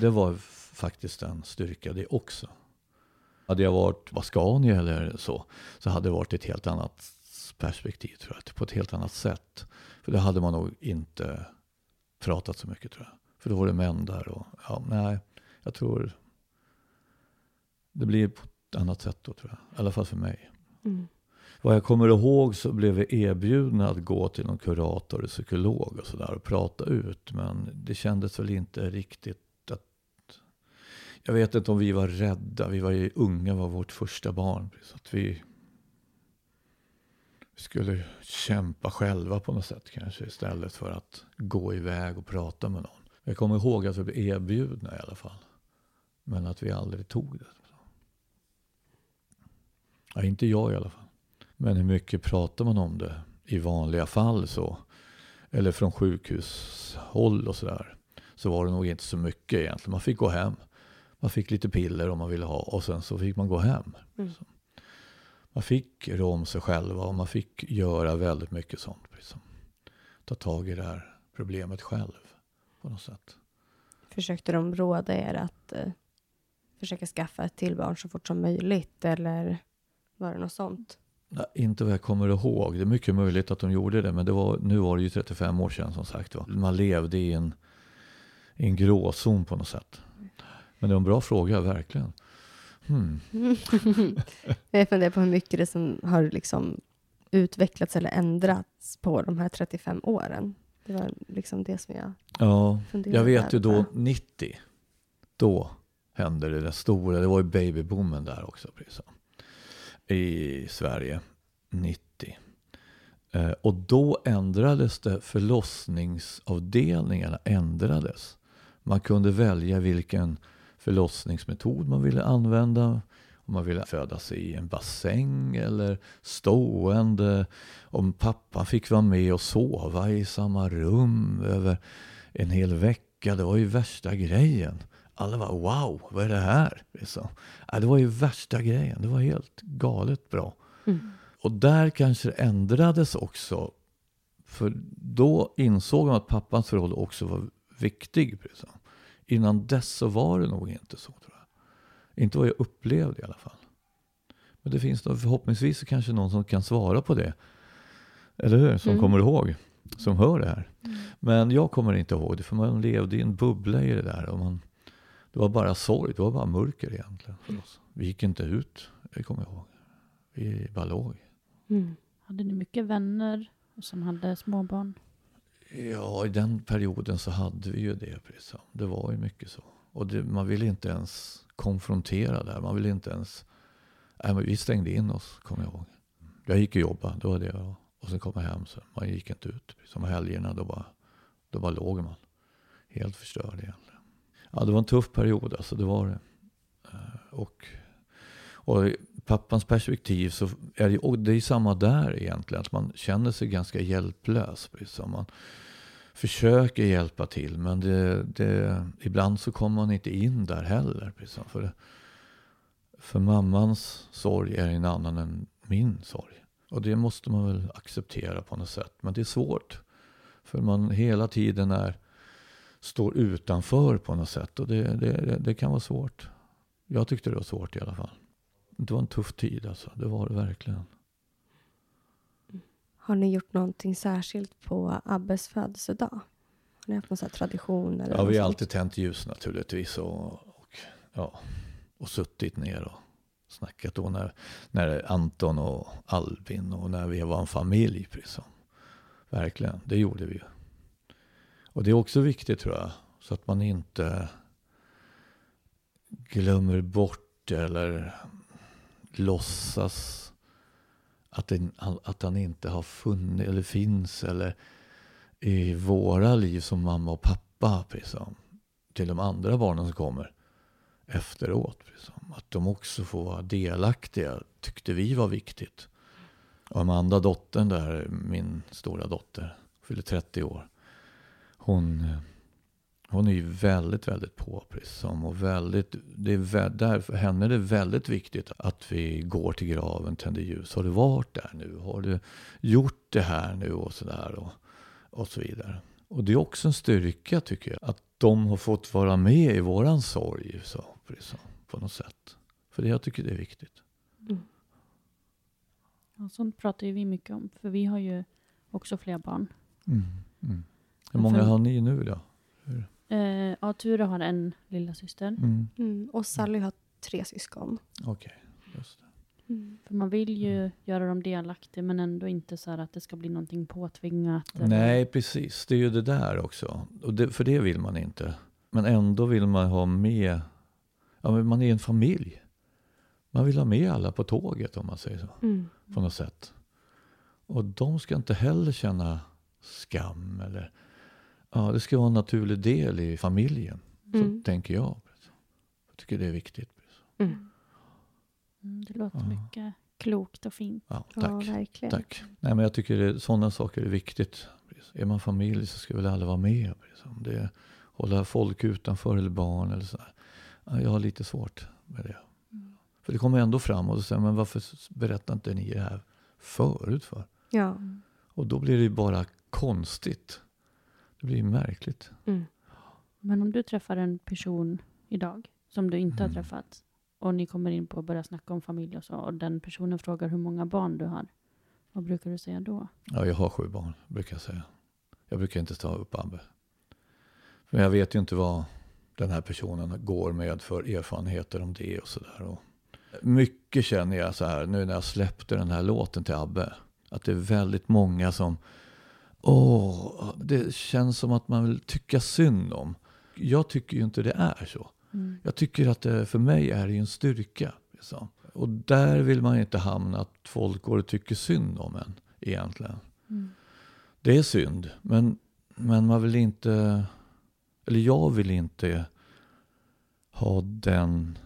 [SPEAKER 4] Det var faktiskt en styrka det också. Hade jag varit Vascani eller så, så hade det varit ett helt annat perspektiv tror jag. På ett helt annat sätt. För då hade man nog inte pratat så mycket tror jag. För då var det män där och ja, nej, jag tror det blir på ett annat sätt då tror jag. I alla fall för mig. Mm. Vad jag kommer ihåg så blev vi erbjudna att gå till någon kurator och psykolog och sådär och prata ut. Men det kändes väl inte riktigt att... Jag vet inte om vi var rädda. Vi var ju unga, var vårt första barn. Så att vi, vi skulle kämpa själva på något sätt kanske istället för att gå iväg och prata med någon. Jag kommer ihåg att vi blev erbjudna i alla fall. Men att vi aldrig tog det. Ja, inte jag i alla fall. Men hur mycket pratar man om det i vanliga fall så? Eller från sjukhushåll och sådär. Så var det nog inte så mycket egentligen. Man fick gå hem. Man fick lite piller om man ville ha och sen så fick man gå hem. Mm. Man fick rå om sig själva och man fick göra väldigt mycket sånt. Liksom. ta tag i det här problemet själv på något sätt.
[SPEAKER 2] Försökte de råda er att eh, försöka skaffa ett till barn så fort som möjligt eller var det något sånt?
[SPEAKER 4] Inte vad jag kommer ihåg. Det är mycket möjligt att de gjorde det, men det var, nu var det ju 35 år sedan som sagt. Va? Man levde i en, i en gråzon på något sätt. Men det var en bra fråga, verkligen. Hmm.
[SPEAKER 2] Jag funderar på hur mycket det som har liksom utvecklats eller ändrats på de här 35 åren. Det var liksom det som jag
[SPEAKER 4] Ja, jag vet ju då 90. Då hände det där stora. Det var ju babyboomen där också. Precis. I Sverige 90. Eh, och då ändrades det. Förlossningsavdelningarna ändrades. Man kunde välja vilken förlossningsmetod man ville använda. Om man ville föda sig i en bassäng eller stående. Om pappa fick vara med och sova i samma rum över en hel vecka. Det var ju värsta grejen. Alla var wow, vad är det här? Liksom. Ja, det var ju värsta grejen. Det var helt galet bra.
[SPEAKER 2] Mm.
[SPEAKER 4] Och där kanske det ändrades också. För då insåg man att pappans roll också var viktig. Liksom. Innan dess så var det nog inte så. tror jag. Inte vad jag upplevde i alla fall. Men det finns då förhoppningsvis kanske någon som kan svara på det. Eller hur? Som
[SPEAKER 2] Mm.
[SPEAKER 4] kommer ihåg. Som hör det här. Men jag kommer inte ihåg det. För man levde i en bubbla i det där. Och man, det var bara sorg. Det var bara mörker egentligen för oss. Vi gick inte ut. Det kommer jag ihåg. Vi bara låg.
[SPEAKER 2] Mm.
[SPEAKER 5] Hade ni mycket vänner som hade småbarn?
[SPEAKER 4] Ja, i den perioden så hade vi ju det. Precis. Det var ju mycket så. Och det, man ville inte ens konfrontera där. Man ville inte ens... Nej, men vi stängde in oss, kommer jag ihåg. Jag gick och jobbade, det var det. Och sen kom jag hem, så man gick inte ut. Som helgerna, då bara, då bara låg man. Helt förstörd egentligen. Ja, det var en tuff period, alltså det var det. Eh, och, och i pappans perspektiv så är det, och det är samma där egentligen. Att man känner sig ganska hjälplös. Liksom. man försöker hjälpa till. Men det, det, ibland så kommer man inte in där heller. Liksom. för, för mammans sorg är en annan än min sorg. Och det måste man väl acceptera på något sätt. Men det är svårt. För man hela tiden är, står utanför på något sätt. Och det, det, det, kan vara svårt. Jag tyckte det var svårt i alla fall. Det var en tuff tid alltså. Det var det verkligen.
[SPEAKER 2] Har ni gjort någonting särskilt på Abbes födelsedag? Har ni haft någon sån här tradition? Eller
[SPEAKER 4] Ja, vi har alltid tänt ljus naturligtvis. Och, och, ja, och suttit ner och snackat då när, när Anton och Albin och när vi var en familj. Precis som. Verkligen, det gjorde vi ju. Och det är också viktigt tror jag. Så att man inte glömmer bort eller låtsas att, den, att han inte har funnits eller finns eller i våra liv som mamma och pappa. Liksom, till de andra barnen som kommer efteråt. Liksom, att de också får vara delaktiga tyckte vi var viktigt. Och Amanda, dottern där, min stora dotter, fyller 30 år. Hon, hon är ju väldigt, väldigt på. Precis som, och väldigt, det är, vä- där, för henne är det väldigt viktigt att vi går till graven, tänder ljus. Har du varit där nu? Har du gjort det här nu? Och sådär. Och, och så vidare. Och det är också en styrka tycker jag. Att de har fått vara med i våran sorg. Så, på något sätt. För det, jag tycker det är viktigt.
[SPEAKER 5] Ja, sånt pratar ju vi mycket om. För vi har ju också fler barn.
[SPEAKER 4] Mm. Mm. Hur många har ni nu då?
[SPEAKER 5] Eh, ja, Ture har en lilla syster.
[SPEAKER 4] Mm.
[SPEAKER 2] Mm. Och Sally har tre syskon.
[SPEAKER 4] Okej, just det.
[SPEAKER 2] Mm.
[SPEAKER 5] För man vill ju göra dem delaktiga men ändå inte så här att det ska bli någonting påtvingat. eller-
[SPEAKER 4] Nej, precis. Det är ju det där också. Och det, för det vill man inte. Men ändå vill man ha med... Ja, men man är en familj. Man vill ha med alla på tåget om man säger så.
[SPEAKER 2] Mm.
[SPEAKER 4] På något sätt. Och de ska inte heller känna skam eller... Ja, det ska vara en naturlig del i familjen. Så
[SPEAKER 2] Mm.
[SPEAKER 4] tänker jag. Jag tycker det är viktigt.
[SPEAKER 2] Mm.
[SPEAKER 5] Mm, det låter
[SPEAKER 4] Ja.
[SPEAKER 5] mycket klokt och fint.
[SPEAKER 4] Ja,
[SPEAKER 2] Ja,
[SPEAKER 4] tack.
[SPEAKER 2] verkligen.
[SPEAKER 4] Tack. Nej, men jag tycker det, sådana saker är viktigt. Är man familj så ska väl alla vara med. Liksom. Det, hålla folk utanför eller barn eller så. här. Ja, jag har lite svårt med det. För det kommer ändå fram och så säger man varför berättar inte ni det här förut för?
[SPEAKER 2] Ja.
[SPEAKER 4] Och då blir det ju bara konstigt. Det blir märkligt.
[SPEAKER 2] Mm.
[SPEAKER 5] Men om du träffar en person idag som du inte
[SPEAKER 4] Mm.
[SPEAKER 5] har träffat och ni kommer in på att börja snacka om familj och så och den personen frågar hur många barn du har. Vad brukar du säga då?
[SPEAKER 4] Ja, jag har sju barn, brukar jag säga. Jag brukar inte ta upp Abbe. Men jag vet ju inte vad den här personen går med för erfarenheter om det och sådär. Mycket känner jag så här, nu när jag släppte den här låten till Abbe. Att det är väldigt många som, åh, det känns som att man vill tycka synd om. Jag tycker ju inte det är så.
[SPEAKER 5] Mm.
[SPEAKER 4] Jag tycker att det, för mig är det en styrka. Liksom. Och där vill man ju inte hamna att folk går och tycker synd om en egentligen.
[SPEAKER 5] Mm.
[SPEAKER 4] Det är synd, men, men man vill inte, eller jag vill inte ha den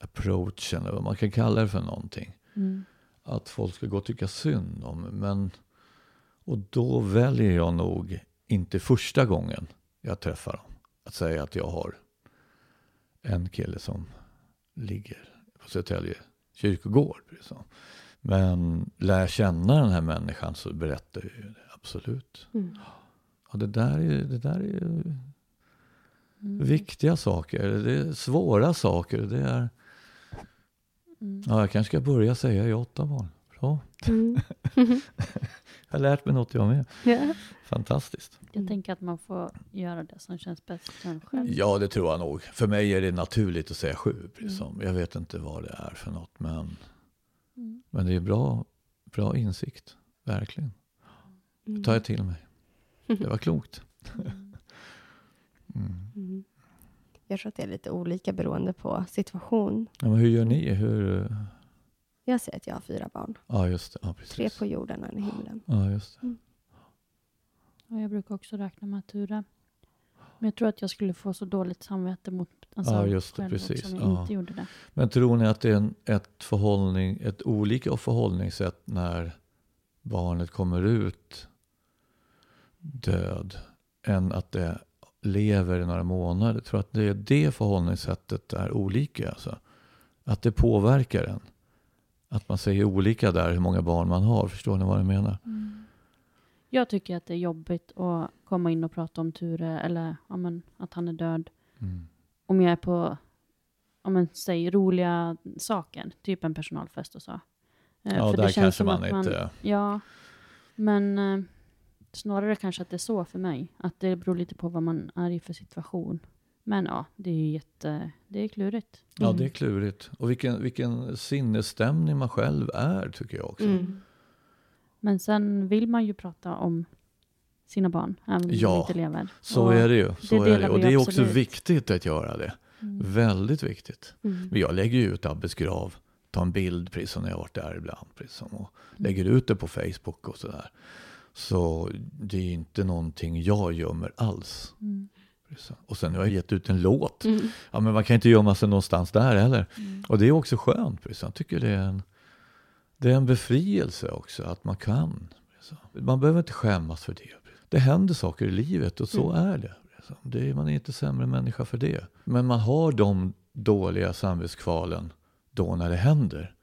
[SPEAKER 4] approachen, eller vad man kan kalla det för någonting.
[SPEAKER 5] Mm.
[SPEAKER 4] Att folk ska gå och tycka synd om men Och då väljer jag nog inte första gången jag träffar dem. Att säga att jag har en kille som ligger på Södertälje kyrkogård. Liksom. Men lär känna den här människan så berättar jag ju det, absolut.
[SPEAKER 2] Mm.
[SPEAKER 4] Ja, det där är, det där är
[SPEAKER 5] Mm.
[SPEAKER 4] viktiga saker. Det är svåra saker. Det är,
[SPEAKER 5] Mm.
[SPEAKER 4] ja, jag kanske ska börja säga har åtta barn. Bra.
[SPEAKER 2] Mm.
[SPEAKER 4] Jag har lärt mig något jag med.
[SPEAKER 2] Ja.
[SPEAKER 4] Fantastiskt.
[SPEAKER 5] Jag
[SPEAKER 2] Mm.
[SPEAKER 5] tänker att man får göra det som känns bäst för en själv.
[SPEAKER 4] Ja, det tror jag nog. För mig är det naturligt att säga sju.
[SPEAKER 5] Mm.
[SPEAKER 4] som. Jag vet inte vad det är för något. Men,
[SPEAKER 5] Mm.
[SPEAKER 4] men det är bra, bra insikt. Verkligen.
[SPEAKER 2] Mm.
[SPEAKER 4] Det tar jag till mig. Det var klokt.
[SPEAKER 5] Mm.
[SPEAKER 4] Mm.
[SPEAKER 2] Jag tror att det är lite olika beroende på situation.
[SPEAKER 4] Ja, men hur gör ni? Hur,
[SPEAKER 2] Jag säger att jag har fyra barn.
[SPEAKER 4] ja, just det. Ja,
[SPEAKER 2] Tre på jorden och en i himlen.
[SPEAKER 4] Ja, just det.
[SPEAKER 5] Och jag brukar också räkna med Ture. Men jag tror att jag skulle få så dåligt samvete mot alltså,
[SPEAKER 4] Ja, just det,
[SPEAKER 5] själv
[SPEAKER 4] precis.
[SPEAKER 5] också om jag
[SPEAKER 4] Ja.
[SPEAKER 5] inte gjorde det.
[SPEAKER 4] Men tror ni att det är en, ett, förhållning, ett olika förhållningssätt när barnet kommer ut död än att det lever i några månader? Jag tror att det, det förhållningssättet är olika. Alltså. Att det påverkar en. Att man säger olika där hur många barn man har. Förstår ni vad jag menar?
[SPEAKER 5] Jag tycker att det är jobbigt att komma in och prata om Ture eller ja, men, att han är död.
[SPEAKER 4] Mm.
[SPEAKER 5] Om jag är på, ja, men, säg roliga saker, typ en personalfest och så. Eh,
[SPEAKER 4] Ja,
[SPEAKER 5] för det
[SPEAKER 4] där
[SPEAKER 5] känns
[SPEAKER 4] kanske
[SPEAKER 5] som
[SPEAKER 4] man
[SPEAKER 5] att
[SPEAKER 4] inte...
[SPEAKER 5] Ja, men eh, snarare kanske att det är så för mig. Att det beror lite på vad man är i för situation. Men ja, det är ju jätte, det är klurigt.
[SPEAKER 4] Ja, det är klurigt. Och vilken, vilken sinnesstämning man själv är, tycker jag också.
[SPEAKER 2] Mm.
[SPEAKER 5] Men sen vill man ju prata om sina barn, även om
[SPEAKER 4] Ja,
[SPEAKER 5] de inte lever.
[SPEAKER 4] Så
[SPEAKER 5] Och-
[SPEAKER 4] är det ju. Så
[SPEAKER 5] det
[SPEAKER 4] är det. Och det är också
[SPEAKER 5] absolut.
[SPEAKER 4] viktigt att göra det.
[SPEAKER 5] Mm.
[SPEAKER 4] Väldigt viktigt.
[SPEAKER 2] Mm.
[SPEAKER 4] Men jag lägger ju ut Abbes grav. Tar en bild precis som när jag varit där ibland. Precis som, och lägger ut det på Facebook och sådär. Så det är inte någonting jag gömmer alls.
[SPEAKER 5] Mm.
[SPEAKER 4] Och sen har jag gett ut en låt.
[SPEAKER 2] Mm.
[SPEAKER 4] Ja, men man kan inte gömma sig någonstans där heller.
[SPEAKER 5] Mm.
[SPEAKER 4] Och det är också skönt. Jag tycker det är en, det är en befrielse också att man kan. Man behöver inte skämmas för det. Det händer saker i livet och så är det. Det man är inte sämre människa för det. Men man har de dåliga samvetskvalen då när det händer.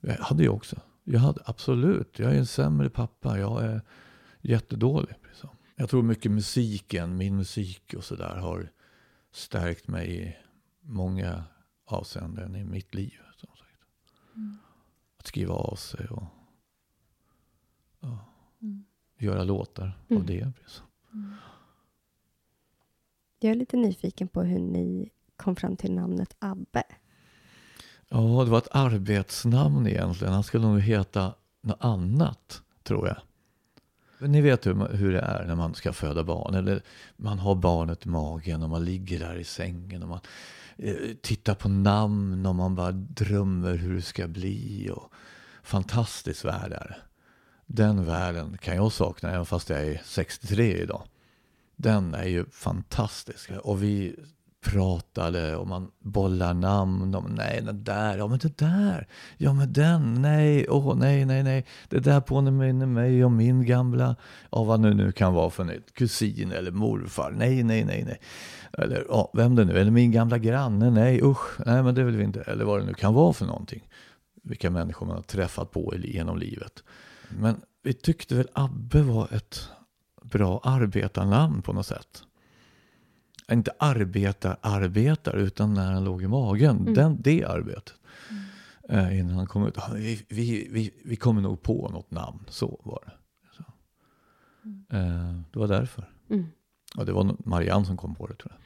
[SPEAKER 4] Jag hade jag också. Jag hade absolut. Jag är en sämre pappa. Jag är jättedålig. Jag tror mycket musiken, min musik och sådär har stärkt mig i många avseenden i mitt liv. Som sagt.
[SPEAKER 5] Mm.
[SPEAKER 4] Att skriva av sig och ja,
[SPEAKER 5] Mm.
[SPEAKER 4] göra låtar
[SPEAKER 2] Mm.
[SPEAKER 4] av det. Precis.
[SPEAKER 5] Mm.
[SPEAKER 2] Jag är lite nyfiken på hur ni kom fram till namnet Abbe.
[SPEAKER 4] Ja, det var ett arbetsnamn egentligen. Han skulle nog heta något annat, tror jag. Ni vet hur, hur det är när man ska föda barn. Eller man har barnet i magen och man ligger där i sängen och man eh, tittar på namn och man bara drömmer hur det ska bli. Och fantastisk värld är det. Den världen kan jag sakna även fast jag är 63 idag. Den är ju fantastisk. Och vi pratade och man bollar namn. Och, nej, den där. Ja, men det där. Ja, men den. Nej, åh, nej, nej, nej. Det där påminner mig om min gamla, ja, vad nu, nu kan vara för nytt. Kusin eller morfar. Nej, nej, nej, nej. Eller ja, vem det nu Eller min gamla granne. Nej, usch. Nej, men det vill vi inte. Eller vad det nu kan vara för någonting. Vilka människor man har träffat på genom livet. Men vi tyckte väl Abbe var ett bra arbetarnamn på något sätt. Inte arbetar, arbetar, utan när han låg i magen.
[SPEAKER 2] Mm.
[SPEAKER 4] Den, det arbetet. Eh, innan han kom ut. "Ja, Vi, vi, vi, vi kommer nog på något namn. Så var det. Så. Eh, det var därför.
[SPEAKER 2] Mm.
[SPEAKER 4] Och det var Marianne som kom på det tror jag.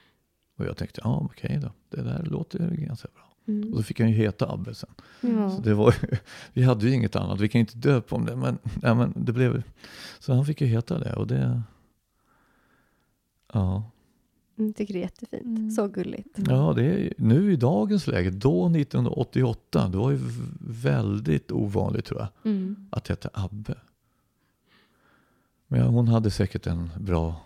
[SPEAKER 4] Och jag tänkte, ja okej då. Det där låter ganska bra.
[SPEAKER 2] Mm.
[SPEAKER 4] Och då fick han ju heta Abbe sen.
[SPEAKER 2] Ja.
[SPEAKER 4] Så det var, vi hade ju inget annat. Vi kan ju inte döpa om det. Men, nej, men det blev, så han fick ju heta det. Och det ja.
[SPEAKER 2] Mm, tycker det är jättefint.
[SPEAKER 5] Mm.
[SPEAKER 2] Så gulligt.
[SPEAKER 4] ja, det är nu i dagens läge. Då 1988, det var ju väldigt ovanligt tror jag.
[SPEAKER 2] Mm.
[SPEAKER 4] Att heta Abbe. Men hon hade säkert en bra,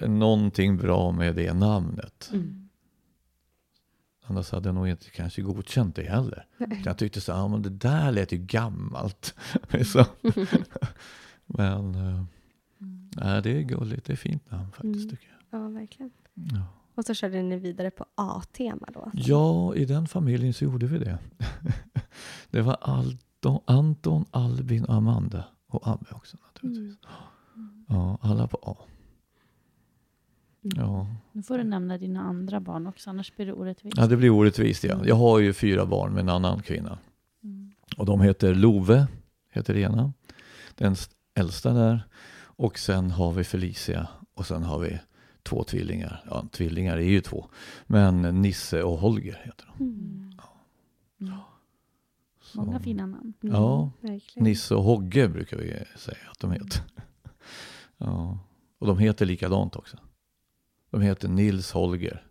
[SPEAKER 4] någonting bra med det namnet.
[SPEAKER 2] Mm.
[SPEAKER 4] Annars hade jag nog inte kanske godkänt det heller. Jag tyckte så här, ja, men det där lät ju gammalt. Men nej, det är gulligt, det är fint namn faktiskt
[SPEAKER 2] Mm.
[SPEAKER 4] tycker jag.
[SPEAKER 2] Ja, verkligen.
[SPEAKER 4] Ja.
[SPEAKER 2] Och så körde ni vidare på A-tema då? alltså?
[SPEAKER 4] ja, i den familjen så gjorde vi det. det var Alton, Anton, Albin, Amanda och Abbe också naturligtvis. Ja, alla på A. Ja.
[SPEAKER 5] Nu får du nämna dina andra barn också, annars blir det orättvist.
[SPEAKER 4] ja, det blir orättvist ja. Jag har ju fyra barn med en annan kvinna.
[SPEAKER 5] Mm.
[SPEAKER 4] Och de heter Love, heter ena. Den äldsta där. Och sen har vi Felicia. Och sen har vi två tvillingar. Ja, tvillingar är ju två. Men Nisse och Holger heter de.
[SPEAKER 2] Mm.
[SPEAKER 5] Mm.
[SPEAKER 4] Så-
[SPEAKER 5] Många fina namn.
[SPEAKER 2] Mm,
[SPEAKER 4] Ja,
[SPEAKER 2] verkligen.
[SPEAKER 4] Nisse och Hogge brukar vi säga att de heter. Ja. Och de heter likadant också. De heter Nils Holger.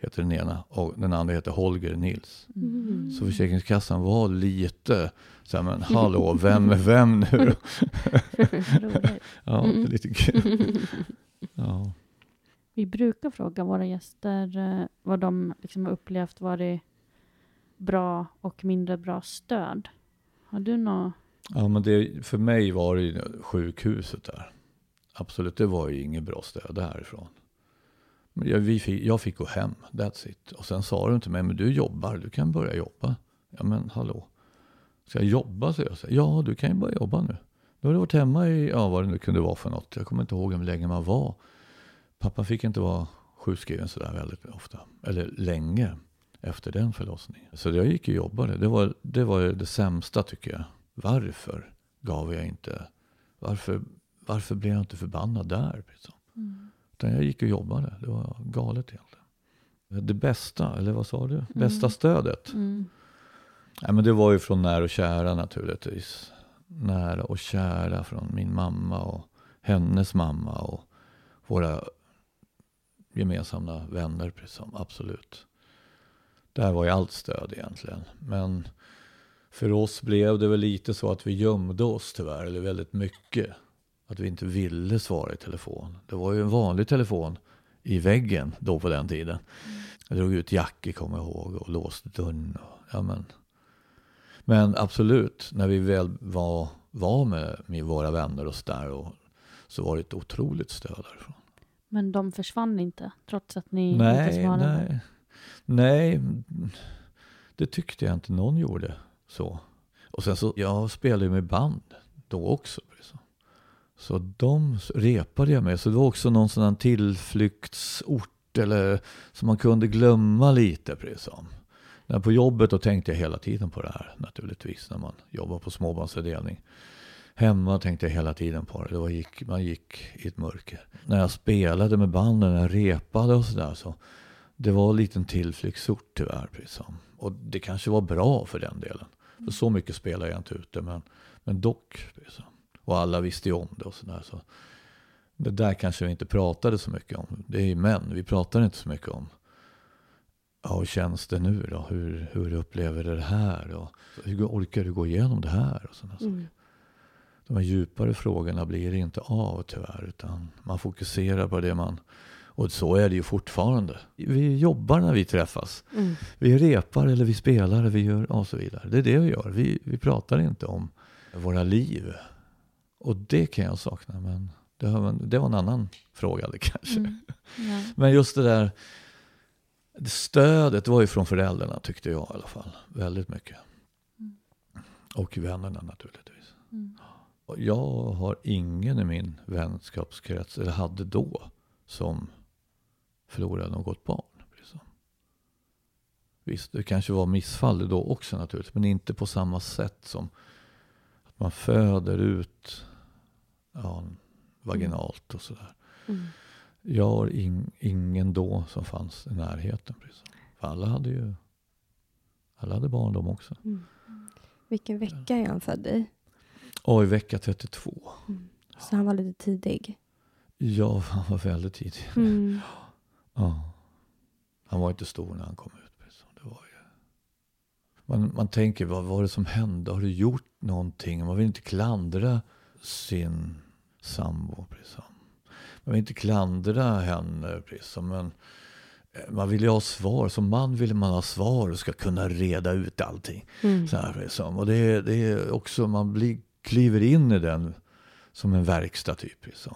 [SPEAKER 4] Heter den ena. Och den andra heter Holger Nils.
[SPEAKER 2] Mm.
[SPEAKER 4] Så Försäkringskassan var lite så här, men hallå, vem är vem nu. Ja,
[SPEAKER 2] Mm.
[SPEAKER 4] lite kul. Ja.
[SPEAKER 5] Vi brukar fråga våra gäster eh, vad de liksom har upplevt varit bra och mindre bra stöd. Har du något?
[SPEAKER 4] ja, men det, för mig var det sjukhuset där. Absolut, det var ju inget bra stöd därifrån. Men jag, vi fick, jag fick gå hem, that's it. Och sen sa de till mig, men du jobbar, du kan börja jobba. Ja men hallå, ska jag jobba? Så jag ja du kan ju börja jobba nu. Nu har du varit hemma i, ja vad det nu kunde vara för något. Jag kommer inte ihåg hur länge man var. Pappa fick inte vara sjukskriven sådär väldigt ofta. Eller länge efter den förlossningen. Så jag gick och jobbade. Det var det, var det sämsta tycker jag. Varför gav jag inte, varför, varför blev jag inte förbannad där? Liksom? Utan jag gick och jobbade. Det var galet egentligen. Det bästa, eller vad sa du? Bästa stödet?
[SPEAKER 5] Mm.
[SPEAKER 4] Nej, men det var ju från nära och kära naturligtvis. Nära och kära från min mamma och hennes mamma och våra gemensamma vänner. Precis, absolut. Där var ju allt stöd egentligen. Men för oss blev det väl lite så att vi gömde oss tyvärr, eller väldigt mycket. Att vi inte ville svara i telefon. Det var ju en vanlig telefon i väggen då på den tiden. Jag drog ut Jackie, kommer jag ihåg, och låste dörren. Och, ja, men. men absolut, när vi väl var, var med, med våra vänner och så där, och, så var det ett otroligt stöd därifrån.
[SPEAKER 5] Men de försvann inte, trots att ni inte
[SPEAKER 4] Nej,
[SPEAKER 5] svarade?
[SPEAKER 4] nej. Nej, det tyckte jag inte någon gjorde så. Och sen så, jag spelade ju med band då också. Så, så de repade jag med. Så det var också någon sån här tillflyktsort eller som man kunde glömma lite. Precis som. När på jobbet då tänkte jag hela tiden på det här naturligtvis när man jobbar på småbarnsavdelning. Hemma tänkte jag hela tiden på det. det var gick, man gick i ett mörker. När jag spelade med banden, när jag repade och sådär så det var en liten tillflyktsort tyvärr. Precis som. Och det kanske var bra för den delen. För så mycket spelar jag inte ute men, men dock. Precis som. Och alla visste ju om det och sådär. Så det där kanske vi inte pratade så mycket om. Det är ju män, vi pratar inte så mycket om. Ja, hur känns det nu då? Hur, hur upplever du det här? Och hur orkar du gå igenom det här? Och sådana saker.
[SPEAKER 2] Mm.
[SPEAKER 4] De här djupare frågorna blir inte av tyvärr. Utan man fokuserar på det man... Och så är det ju fortfarande. Vi jobbar när vi träffas.
[SPEAKER 2] Mm.
[SPEAKER 4] Vi repar eller vi spelar vi gör och så vidare. Det är det vi gör. Vi, vi pratar inte om våra liv. Och det kan jag sakna. Men det, har, det var en annan fråga det kanske.
[SPEAKER 5] Mm. Ja.
[SPEAKER 4] Men just det där stödet var ju från föräldrarna tyckte jag i alla fall. Väldigt mycket. Och vännerna naturligtvis.
[SPEAKER 5] Mm.
[SPEAKER 4] Jag har ingen i min vänskapskrets, eller hade då, som förlorade något barn. Liksom. Visst, det kanske var missfall då också naturligtvis, men inte på samma sätt som att man föder ut ja, vaginalt och sådär.
[SPEAKER 2] Mm.
[SPEAKER 4] Jag har in, ingen då som fanns i närheten. Precis. För alla hade ju alla hade barn de också.
[SPEAKER 2] Mm. Vilken vecka är han född i?
[SPEAKER 4] Och i vecka 32.
[SPEAKER 2] Mm. Så han var lite tidig.
[SPEAKER 4] Ja, han var väldigt tidig.
[SPEAKER 2] Mm.
[SPEAKER 4] Ja. Han var inte stor när han kom ut. Det var ju... man, man tänker, vad var det som hände? Har du gjort någonting? Man vill inte klandra sin sambo. Precis. Man vill inte klandra henne. Precis. Men eh, man vill ju ha svar. Som man vill man ha svar och ska kunna reda ut allting.
[SPEAKER 2] Mm.
[SPEAKER 4] Så här, liksom. Och det, är- det är också, man blir, kliver in i den som en verkstad typ. Liksom.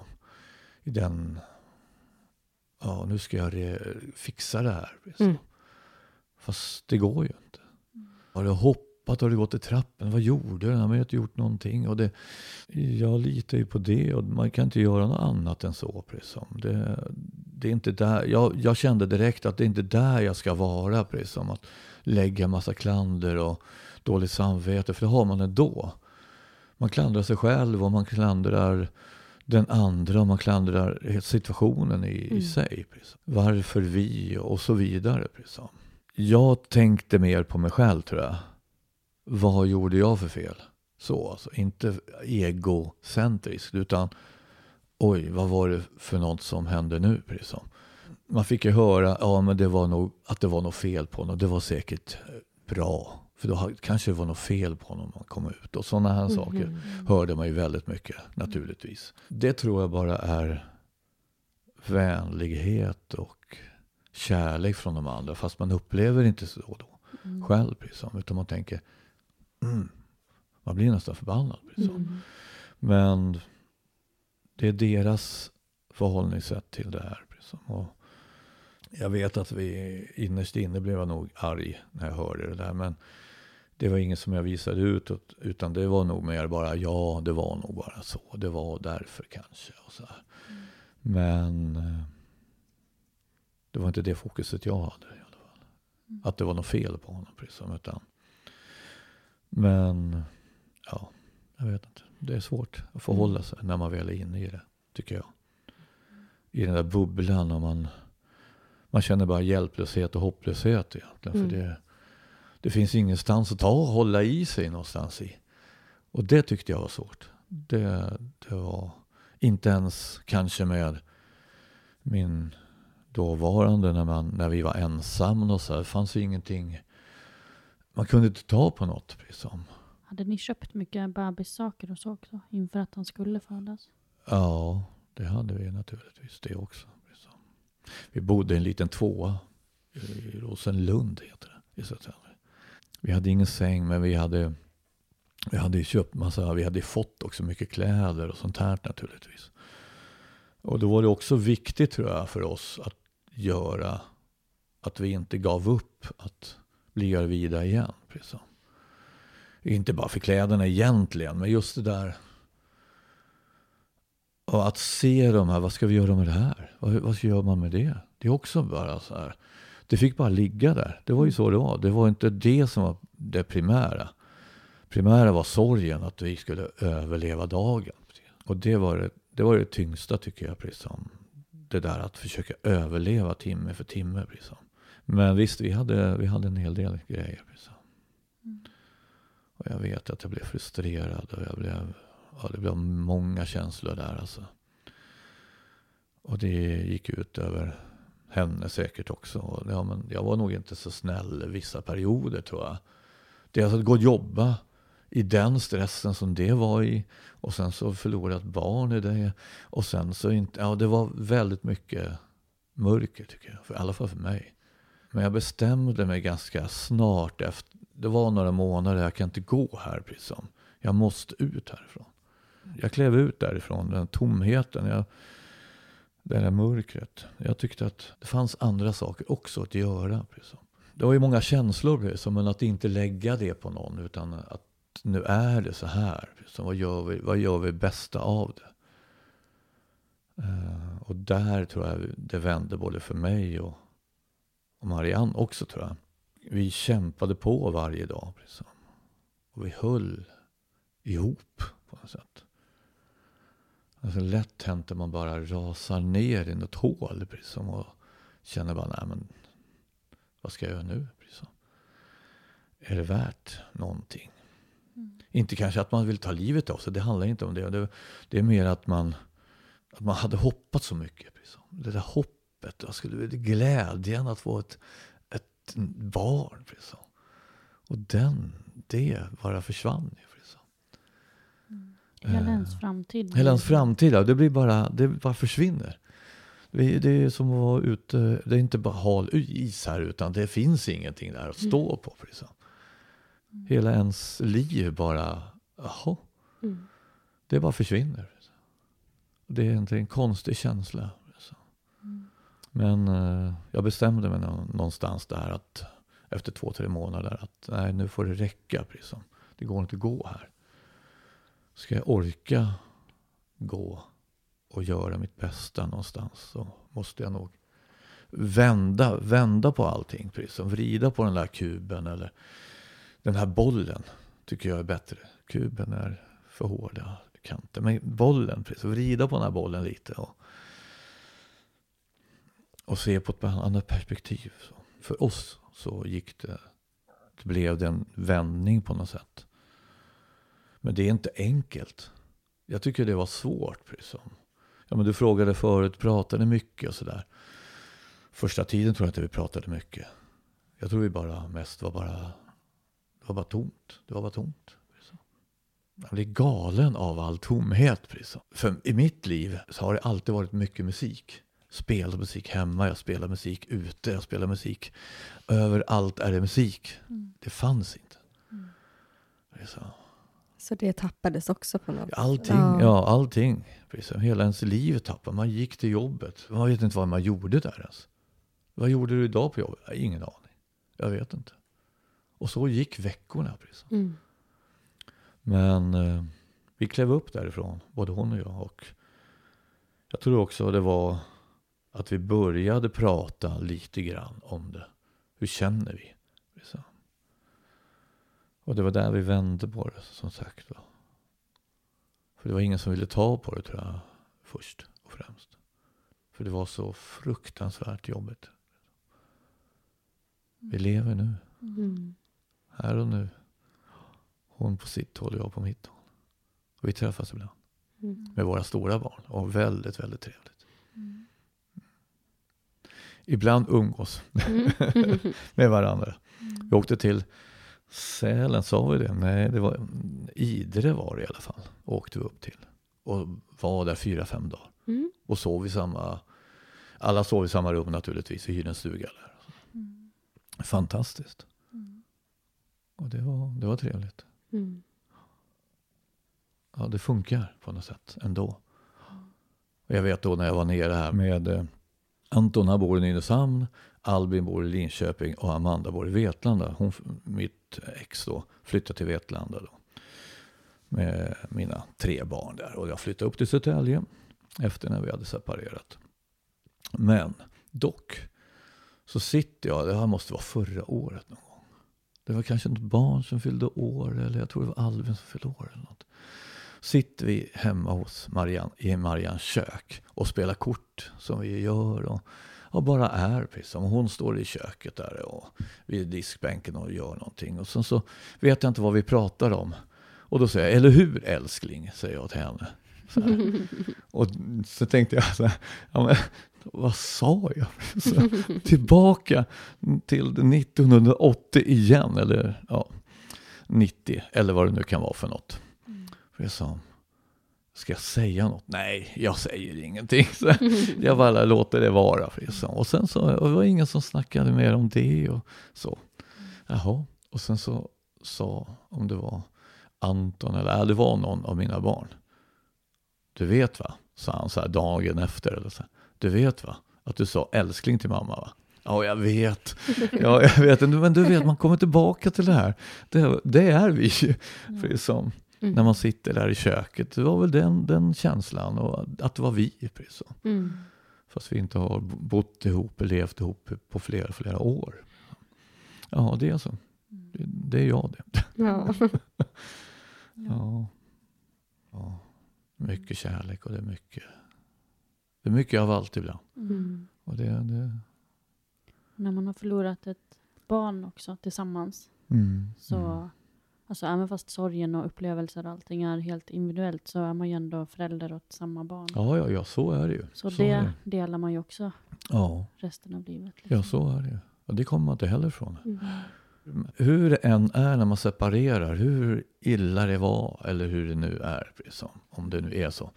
[SPEAKER 4] I den, ja nu ska jag fixa det här. Liksom.
[SPEAKER 2] Mm.
[SPEAKER 4] Fast det går ju inte. Har du hoppat? Har du gått i trappen? Vad gjorde du? Har inte gjort någonting. Och det, jag litar ju på det och man kan inte göra något annat än så. Liksom. Det, det är inte där, jag, jag kände direkt att det är inte där jag ska vara. Liksom. Att lägga massa klander och dåligt samvete. För det har man ändå. Man klandrar sig själv och man klandrar den andra och man klandrar situationen i, i
[SPEAKER 2] Mm.
[SPEAKER 4] sig. Precis. Varför vi och så vidare. Precis. Jag tänkte mer på mig själv tror jag. Vad gjorde jag för fel? Så alltså, inte egocentriskt utan oj, vad var det för något som hände nu? Precis. Man fick ju höra ja, men det var nog, att det var något fel på honom. Det var säkert eh, bra. För då kanske det var något fel på honom när man kom ut. Och sådana här saker
[SPEAKER 2] Mhm.
[SPEAKER 4] hörde man ju väldigt mycket naturligtvis. Det tror jag bara är vänlighet och kärlek från de andra. Fast man upplever inte så då
[SPEAKER 5] Mm.
[SPEAKER 4] själv. Liksom, utan man tänker, mm, man blir nästan förbannad. Liksom.
[SPEAKER 2] Mm.
[SPEAKER 4] Men det är deras förhållningssätt till det här. Liksom. Och jag vet att vi innerst inne blev jag nog arg när jag hörde det där. Men det var inget som jag visade ut. Utan det var nog mer bara, ja det var nog bara så. Det var därför kanske. Och så här. Men eh, det var inte det fokuset jag hade i alla fall. Att det var något fel på honom. Liksom, utan, men ja, jag vet inte. Det är svårt att förhålla sig när man väl är inne i det, tycker jag. I den där bubblan och man, man känner bara hjälplöshet och hopplöshet egentligen.
[SPEAKER 2] Mm.
[SPEAKER 4] För det, det finns ingenstans att ta och hålla i sig någonstans i. Och det tyckte jag var svårt. Det, det var inte ens kanske med min dåvarande när, man, när vi var ensamma och så här. Fanns ju ingenting. Man kunde inte ta på något. Liksom.
[SPEAKER 5] Hade ni köpt mycket bebissaker och så också inför att han skulle födas?
[SPEAKER 4] Ja, det hade vi naturligtvis det också. Liksom. Vi bodde i en liten tvåa i Rosenlund heter det. i Södertälje. Vi hade ingen säng men vi hade, vi hade ju köpt massa, vi hade fått också mycket kläder och sånt här naturligtvis. Och då var det också viktigt tror jag för oss att göra att vi inte gav upp att bli gravida igen. Precis. Inte bara för kläderna egentligen, men just det där och att se de här, vad ska vi göra med det här? Vad, vad gör man med det? Det är också bara så här. Det fick bara ligga där. Det var ju så det var. Det var inte det som var det primära. Primära var sorgen att vi skulle överleva dagen. Och det var det, det, var det tyngsta tycker jag. Precis som det där att försöka överleva timme för timme. Precis som. Men visst, vi hade, vi hade en hel del grejer. Precis som. Och jag vet att jag blev frustrerad och jag blev ja, det blev många känslor där alltså. Och det gick ut över henne säkert också. Ja, men jag var nog inte så snäll vissa perioder tror jag. Det är alltså att gå och jobba i den stressen som det var i. Och sen så förlorat ett barn i det. Och sen så inte, ja det var väldigt mycket mörker tycker jag. För, I alla fall för mig. Men jag bestämde mig ganska snart efter. Det var några månader, jag kan inte gå här precis som. Jag måste ut härifrån. Jag klev ut därifrån, den tomheten, jag, det där mörkret. Jag tyckte att det fanns andra saker också att göra. Liksom. Det var ju många känslor, liksom, men att inte lägga det på någon. Utan att nu är det så här. Liksom. vad, gör vi, vad gör vi bästa av det? Uh, och där tror jag det vände både för mig och, och Marianne också tror jag. Vi kämpade på varje dag. Liksom. Och vi höll ihop på något sätt. Alltså lätt hänt att man bara rasar ner i något hål. Liksom, och känner bara, nej men vad ska jag göra nu? Liksom. Är det värt någonting? Mm. Inte kanske att man vill ta livet av sig, det handlar inte om det. Det, det är mer att man, att man hade hoppat så mycket. Liksom. Det där hoppet, jag skulle, glädjen att få ett, ett barn. Liksom. Och den, det bara försvann. Liksom.
[SPEAKER 5] Eh, framtid.
[SPEAKER 4] Hela ens framtid, det blir bara, det bara försvinner. Det är som att vara ute, det är inte bara hal is här utan det finns ingenting där att stå mm. på. Liksom. Hela ens liv bara, jaha. Mm. Det bara försvinner. Liksom. Det är inte en konstig känsla. Liksom. Mm. Men uh, jag bestämde mig någonstans där att efter två, tre månader att nej, nu får det räcka. Liksom. Det går inte att gå här. Ska jag orka gå och göra mitt bästa någonstans så måste jag nog vända, vända på allting. Precis. Vrida på den där kuben eller den här bollen tycker jag är bättre. Kuben är för hårda kanter. Men bollen, precis. Vrida på den här bollen lite. Och, och se på ett annat perspektiv. Så för oss så gick det. Det blev det en vändning på något sätt. Men det är inte enkelt. Jag tycker det var svårt. Precis. Ja, men du frågade förut, pratade mycket och sådär. Första tiden tror jag inte vi pratade mycket. Jag tror vi bara mest var bara, det var bara tomt. Det var bara tomt. Jag blir galen av all tomhet. För i mitt liv så har det alltid varit mycket musik. Spelat musik hemma, jag spelar musik ute, jag spelar musik. Överallt är det musik. Mm. Det fanns inte. Mm. Så.
[SPEAKER 2] Så det tappades också på något
[SPEAKER 4] Allting, ja, ja allting. Precis. Hela ens liv tappade. Man gick till jobbet. Man vet inte vad man gjorde där ens. Vad gjorde du idag på jobbet? Ingen aning. Jag vet inte. Och så gick veckorna. Precis. Mm. Men eh, vi klev upp därifrån, både hon och jag. Och jag tror också det var att vi började prata lite grann om det. Hur känner vi? Precis. Och det var där vi vände på det, som sagt. Va? För det var ingen som ville ta på det, tror jag, först och främst. För det var så fruktansvärt jobbigt. Vi lever nu. Mm. Här och nu. Hon på sitt håll och jag på mitt håll. Och vi träffas ibland. Mm. Med våra stora barn. Och väldigt, väldigt trevligt. Mm. Ibland umgås mm. med varandra. Vi åkte till Sälen, sa vi det? Nej, det var Idre var det i alla fall. Åkte vi upp till. Och var där fyra, fem dagar. Mm. Och sov i samma, alla sov i samma rum naturligtvis. Vi hyrde en stuga där. Mm. Fantastiskt. Mm. Och det var, det var trevligt. Mm. Ja, det funkar på något sätt ändå. Och jag vet då när jag var nere här med eh, Anton, han bor i Nynäshamn. Albin bor i Linköping och Amanda bor i Vetlanda. Hon, mitt ex då, flyttade till Vetlanda då. Med mina tre barn där. Och jag flyttade upp till Södertälje efter när vi hade separerat. Men dock så sitter jag, det här måste vara förra året någon gång. Det var kanske ett barn som fyllde år eller jag tror det var Albin som fyllde år eller något. Sitter vi hemma hos Marianne, i Marians kök och spelar kort som vi gör. Och, och bara är. Precis som hon står i köket där och vid diskbänken och gör någonting. Och sen så vet jag inte vad vi pratar om. Och då säger jag, eller hur älskling? Säger jag till henne. Så och så tänkte jag, så här, ja, men, vad sa jag? Så, tillbaka till 1980 igen, eller ja, 90, eller vad det nu kan vara för något. Mm. För jag sa, Ska jag säga något? Nej, jag säger ingenting. Så jag bara låter det vara. Och sen så det var det ingen som snackade mer om det och så. Jaha, och sen så sa, om det var Anton eller äh, det var någon av mina barn. Du vet va, sa han så här dagen efter eller så. Du vet va, att du sa älskling till mamma va? Ja, jag vet. Ja, jag vet. Men du vet, man kommer tillbaka till det här. Det, det är vi ju. För
[SPEAKER 1] Mm.
[SPEAKER 4] när man sitter där i köket. Det var väl den, den känslan. Och att det var vi. Precis så.
[SPEAKER 1] Mm.
[SPEAKER 4] Fast vi inte har bott ihop, levt ihop på flera, flera år. Ja, det är så. Det, det är jag det.
[SPEAKER 2] Ja.
[SPEAKER 4] Ja. ja. Mycket kärlek och det är mycket. Det är mycket av allt ibland.
[SPEAKER 1] Mm.
[SPEAKER 4] Och det, det,
[SPEAKER 5] När man har förlorat ett barn också tillsammans.
[SPEAKER 4] mm,
[SPEAKER 5] Så,
[SPEAKER 4] mm.
[SPEAKER 5] Alltså även fast sorgen och upplevelser och allting är helt individuellt så är man ju ändå förälder åt samma barn.
[SPEAKER 4] Ja, ja, ja, så är det ju.
[SPEAKER 5] Så,
[SPEAKER 4] så
[SPEAKER 5] det delar man ju också
[SPEAKER 4] Ja,
[SPEAKER 5] resten av livet. liksom.
[SPEAKER 4] ja, så är det ju. Och det kommer man inte heller ifrån.
[SPEAKER 2] Mm.
[SPEAKER 4] Hur det än är när man separerar, hur illa det var eller hur det nu är, liksom, om det nu är så,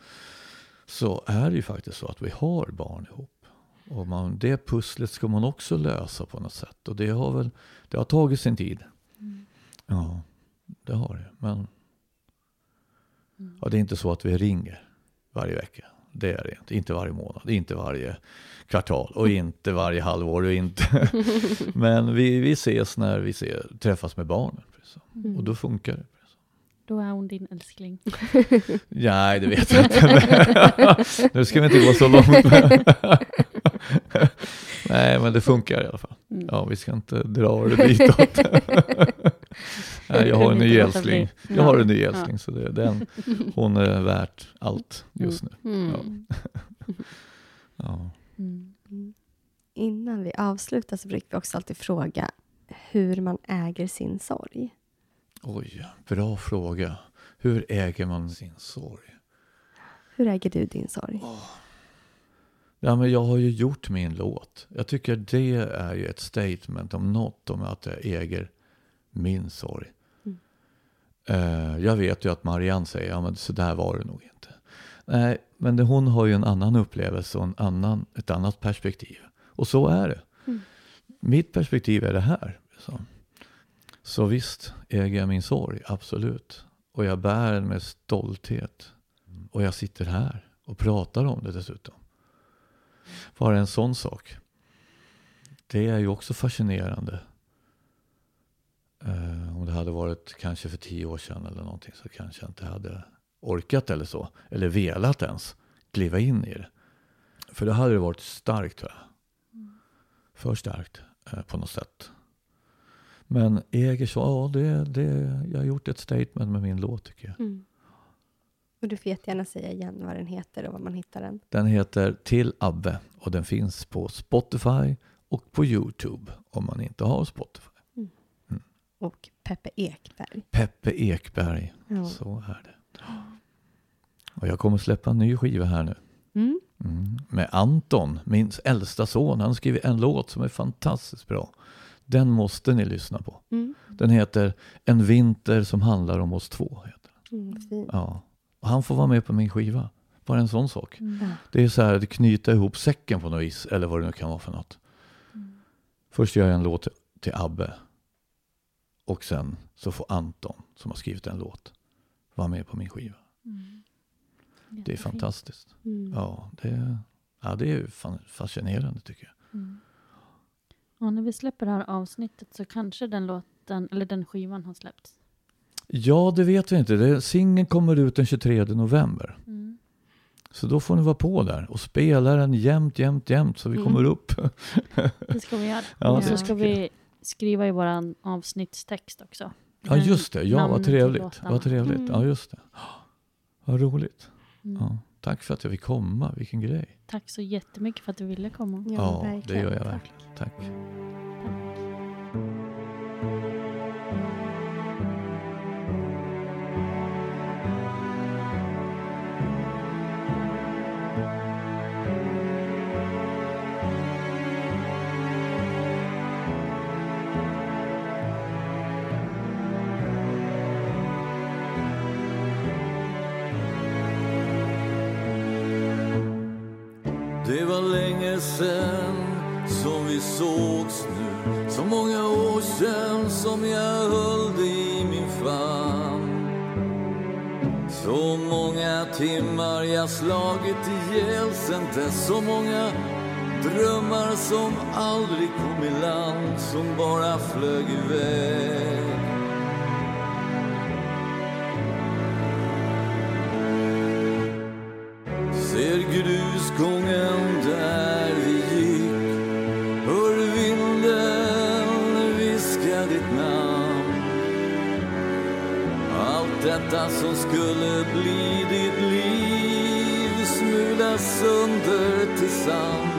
[SPEAKER 4] så är det ju faktiskt så att vi har barn ihop. Och man, det pusslet ska man också lösa på något sätt. Och det har väl, det har tagit sin tid.
[SPEAKER 5] Mm.
[SPEAKER 4] Ja, det har det. Men
[SPEAKER 5] Mm.
[SPEAKER 4] ja, det är inte så att vi ringer varje vecka. Det är det inte. Inte varje månad, inte varje kvartal och inte varje halvår. Och inte. Men vi, vi ses när vi ser, träffas med barnen.
[SPEAKER 5] Mm.
[SPEAKER 4] Och då funkar det.
[SPEAKER 5] Då är hon din älskling.
[SPEAKER 4] Nej, det vet jag inte. Nu ska vi inte gå så långt. Nej, men det funkar i alla fall.
[SPEAKER 5] Mm.
[SPEAKER 4] Ja, vi ska inte dra det ditåt. Nej, jag har en ny älskling. Jag har en
[SPEAKER 5] Ja.
[SPEAKER 4] ny älskling, så det är den. Hon är värt allt just nu.
[SPEAKER 1] Mm.
[SPEAKER 4] Ja.
[SPEAKER 5] Mm.
[SPEAKER 2] Mm. Innan vi avslutar så brukar vi också alltid fråga hur man äger sin sorg.
[SPEAKER 4] Oj, bra fråga. Hur äger man sin sorg?
[SPEAKER 2] Hur äger du din sorg?
[SPEAKER 4] Ja, men jag har ju gjort min låt. Jag tycker det är ju ett statement om något om att jag äger min sorg. Eh, jag vet ju att Marianne säger, ja men så där var det nog inte. Nej, men det, hon har ju en annan upplevelse och en annan, ett annat perspektiv. Och så är det.
[SPEAKER 2] Mm.
[SPEAKER 4] Mitt perspektiv är det här. Så. så visst äger jag min sorg, absolut. Och jag bär den med stolthet. Och jag sitter här och pratar om det dessutom. Bara en sån sak. Det är ju också fascinerande. Eh, om det hade varit kanske för tio år sedan eller någonting så kanske jag inte hade orkat eller så. Eller velat ens kliva in i det. För då hade det varit starkt tror jag. För starkt eh, på något sätt. Men Eger så, ja det, det, jag har gjort ett statement med min låt tycker jag.
[SPEAKER 2] Mm. Och du får jättegärna säga igen vad den heter och var man hittar den.
[SPEAKER 4] Den heter Till Abbe och den finns på Spotify och på Youtube om man inte har Spotify.
[SPEAKER 2] Och Peppe Ekberg.
[SPEAKER 4] Peppe Ekberg,
[SPEAKER 2] Ja.
[SPEAKER 4] så är det. Och jag kommer släppa en ny skiva här nu.
[SPEAKER 2] Mm.
[SPEAKER 4] Mm. Med Anton, min äldsta son. Han skriver en låt som är fantastiskt bra. Den måste ni lyssna på.
[SPEAKER 2] Mm.
[SPEAKER 4] Den heter En vinter som handlar om oss två. Heter.
[SPEAKER 2] Mm.
[SPEAKER 4] Ja. Och han får vara med på min skiva. Bara en sån sak.
[SPEAKER 5] Mm.
[SPEAKER 4] Det är så här, att knyta ihop säcken på något vis. Eller vad det nu kan vara för något. Först gör jag en låt till Abbe. Och sen så får Anton, som har skrivit en låt, vara med på min skiva.
[SPEAKER 5] Mm.
[SPEAKER 4] Det är fantastiskt.
[SPEAKER 2] Mm.
[SPEAKER 4] Ja, det, ja, det är fascinerande tycker jag.
[SPEAKER 5] Mm. Ja, när vi släpper det här avsnittet så kanske den låten, eller den skivan har släppts.
[SPEAKER 4] Ja, det vet vi inte. Singeln kommer ut den 23 november.
[SPEAKER 5] Mm.
[SPEAKER 4] Så då får ni vara på där och spela den jämt, jämt, jämt så vi
[SPEAKER 2] Mm.
[SPEAKER 4] kommer upp.
[SPEAKER 5] Det ska vi göra.
[SPEAKER 4] Ja,
[SPEAKER 5] och så ska vi skriva i vår avsnittstext också.
[SPEAKER 4] Ja, just det. Ja, vad trevligt. Vad trevligt.
[SPEAKER 2] Mm.
[SPEAKER 4] Ja, just det. Vad roligt.
[SPEAKER 5] Mm.
[SPEAKER 4] Ja, tack för att jag fick komma. Vilken grej.
[SPEAKER 5] Tack så jättemycket för att du ville komma.
[SPEAKER 2] Ja,
[SPEAKER 4] Ja, det
[SPEAKER 2] verkligen.
[SPEAKER 4] gör jag
[SPEAKER 2] Tack.
[SPEAKER 4] verkligen. Tack.
[SPEAKER 6] Det sen som vi sågs nu. Så många år sen som jag höll dig i min famn. Så många timmar jag slagit ihjäl sen dess. Så många
[SPEAKER 4] drömmar som aldrig kom i land Som bara flög iväg. stjärna som skulle bli ditt liv smulas sönder tillsammans.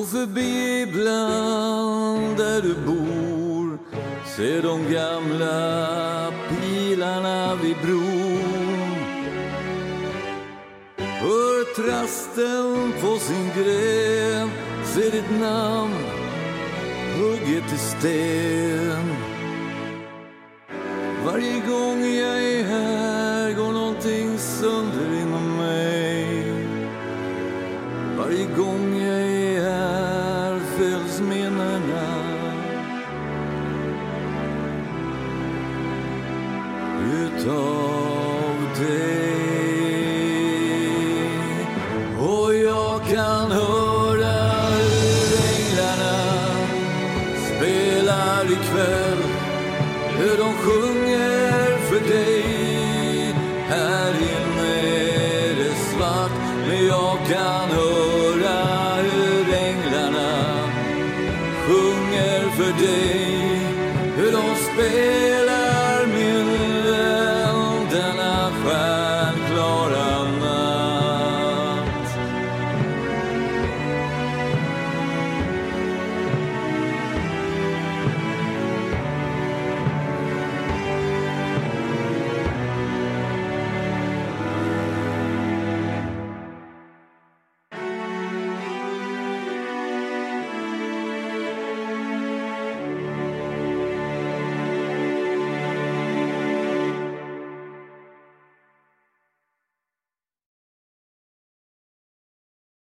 [SPEAKER 4] Gå förbi ibland där du bor. Se de gamla pilarna vid bron. Hör trasten på sin gren. Se ditt namn hugget i sten.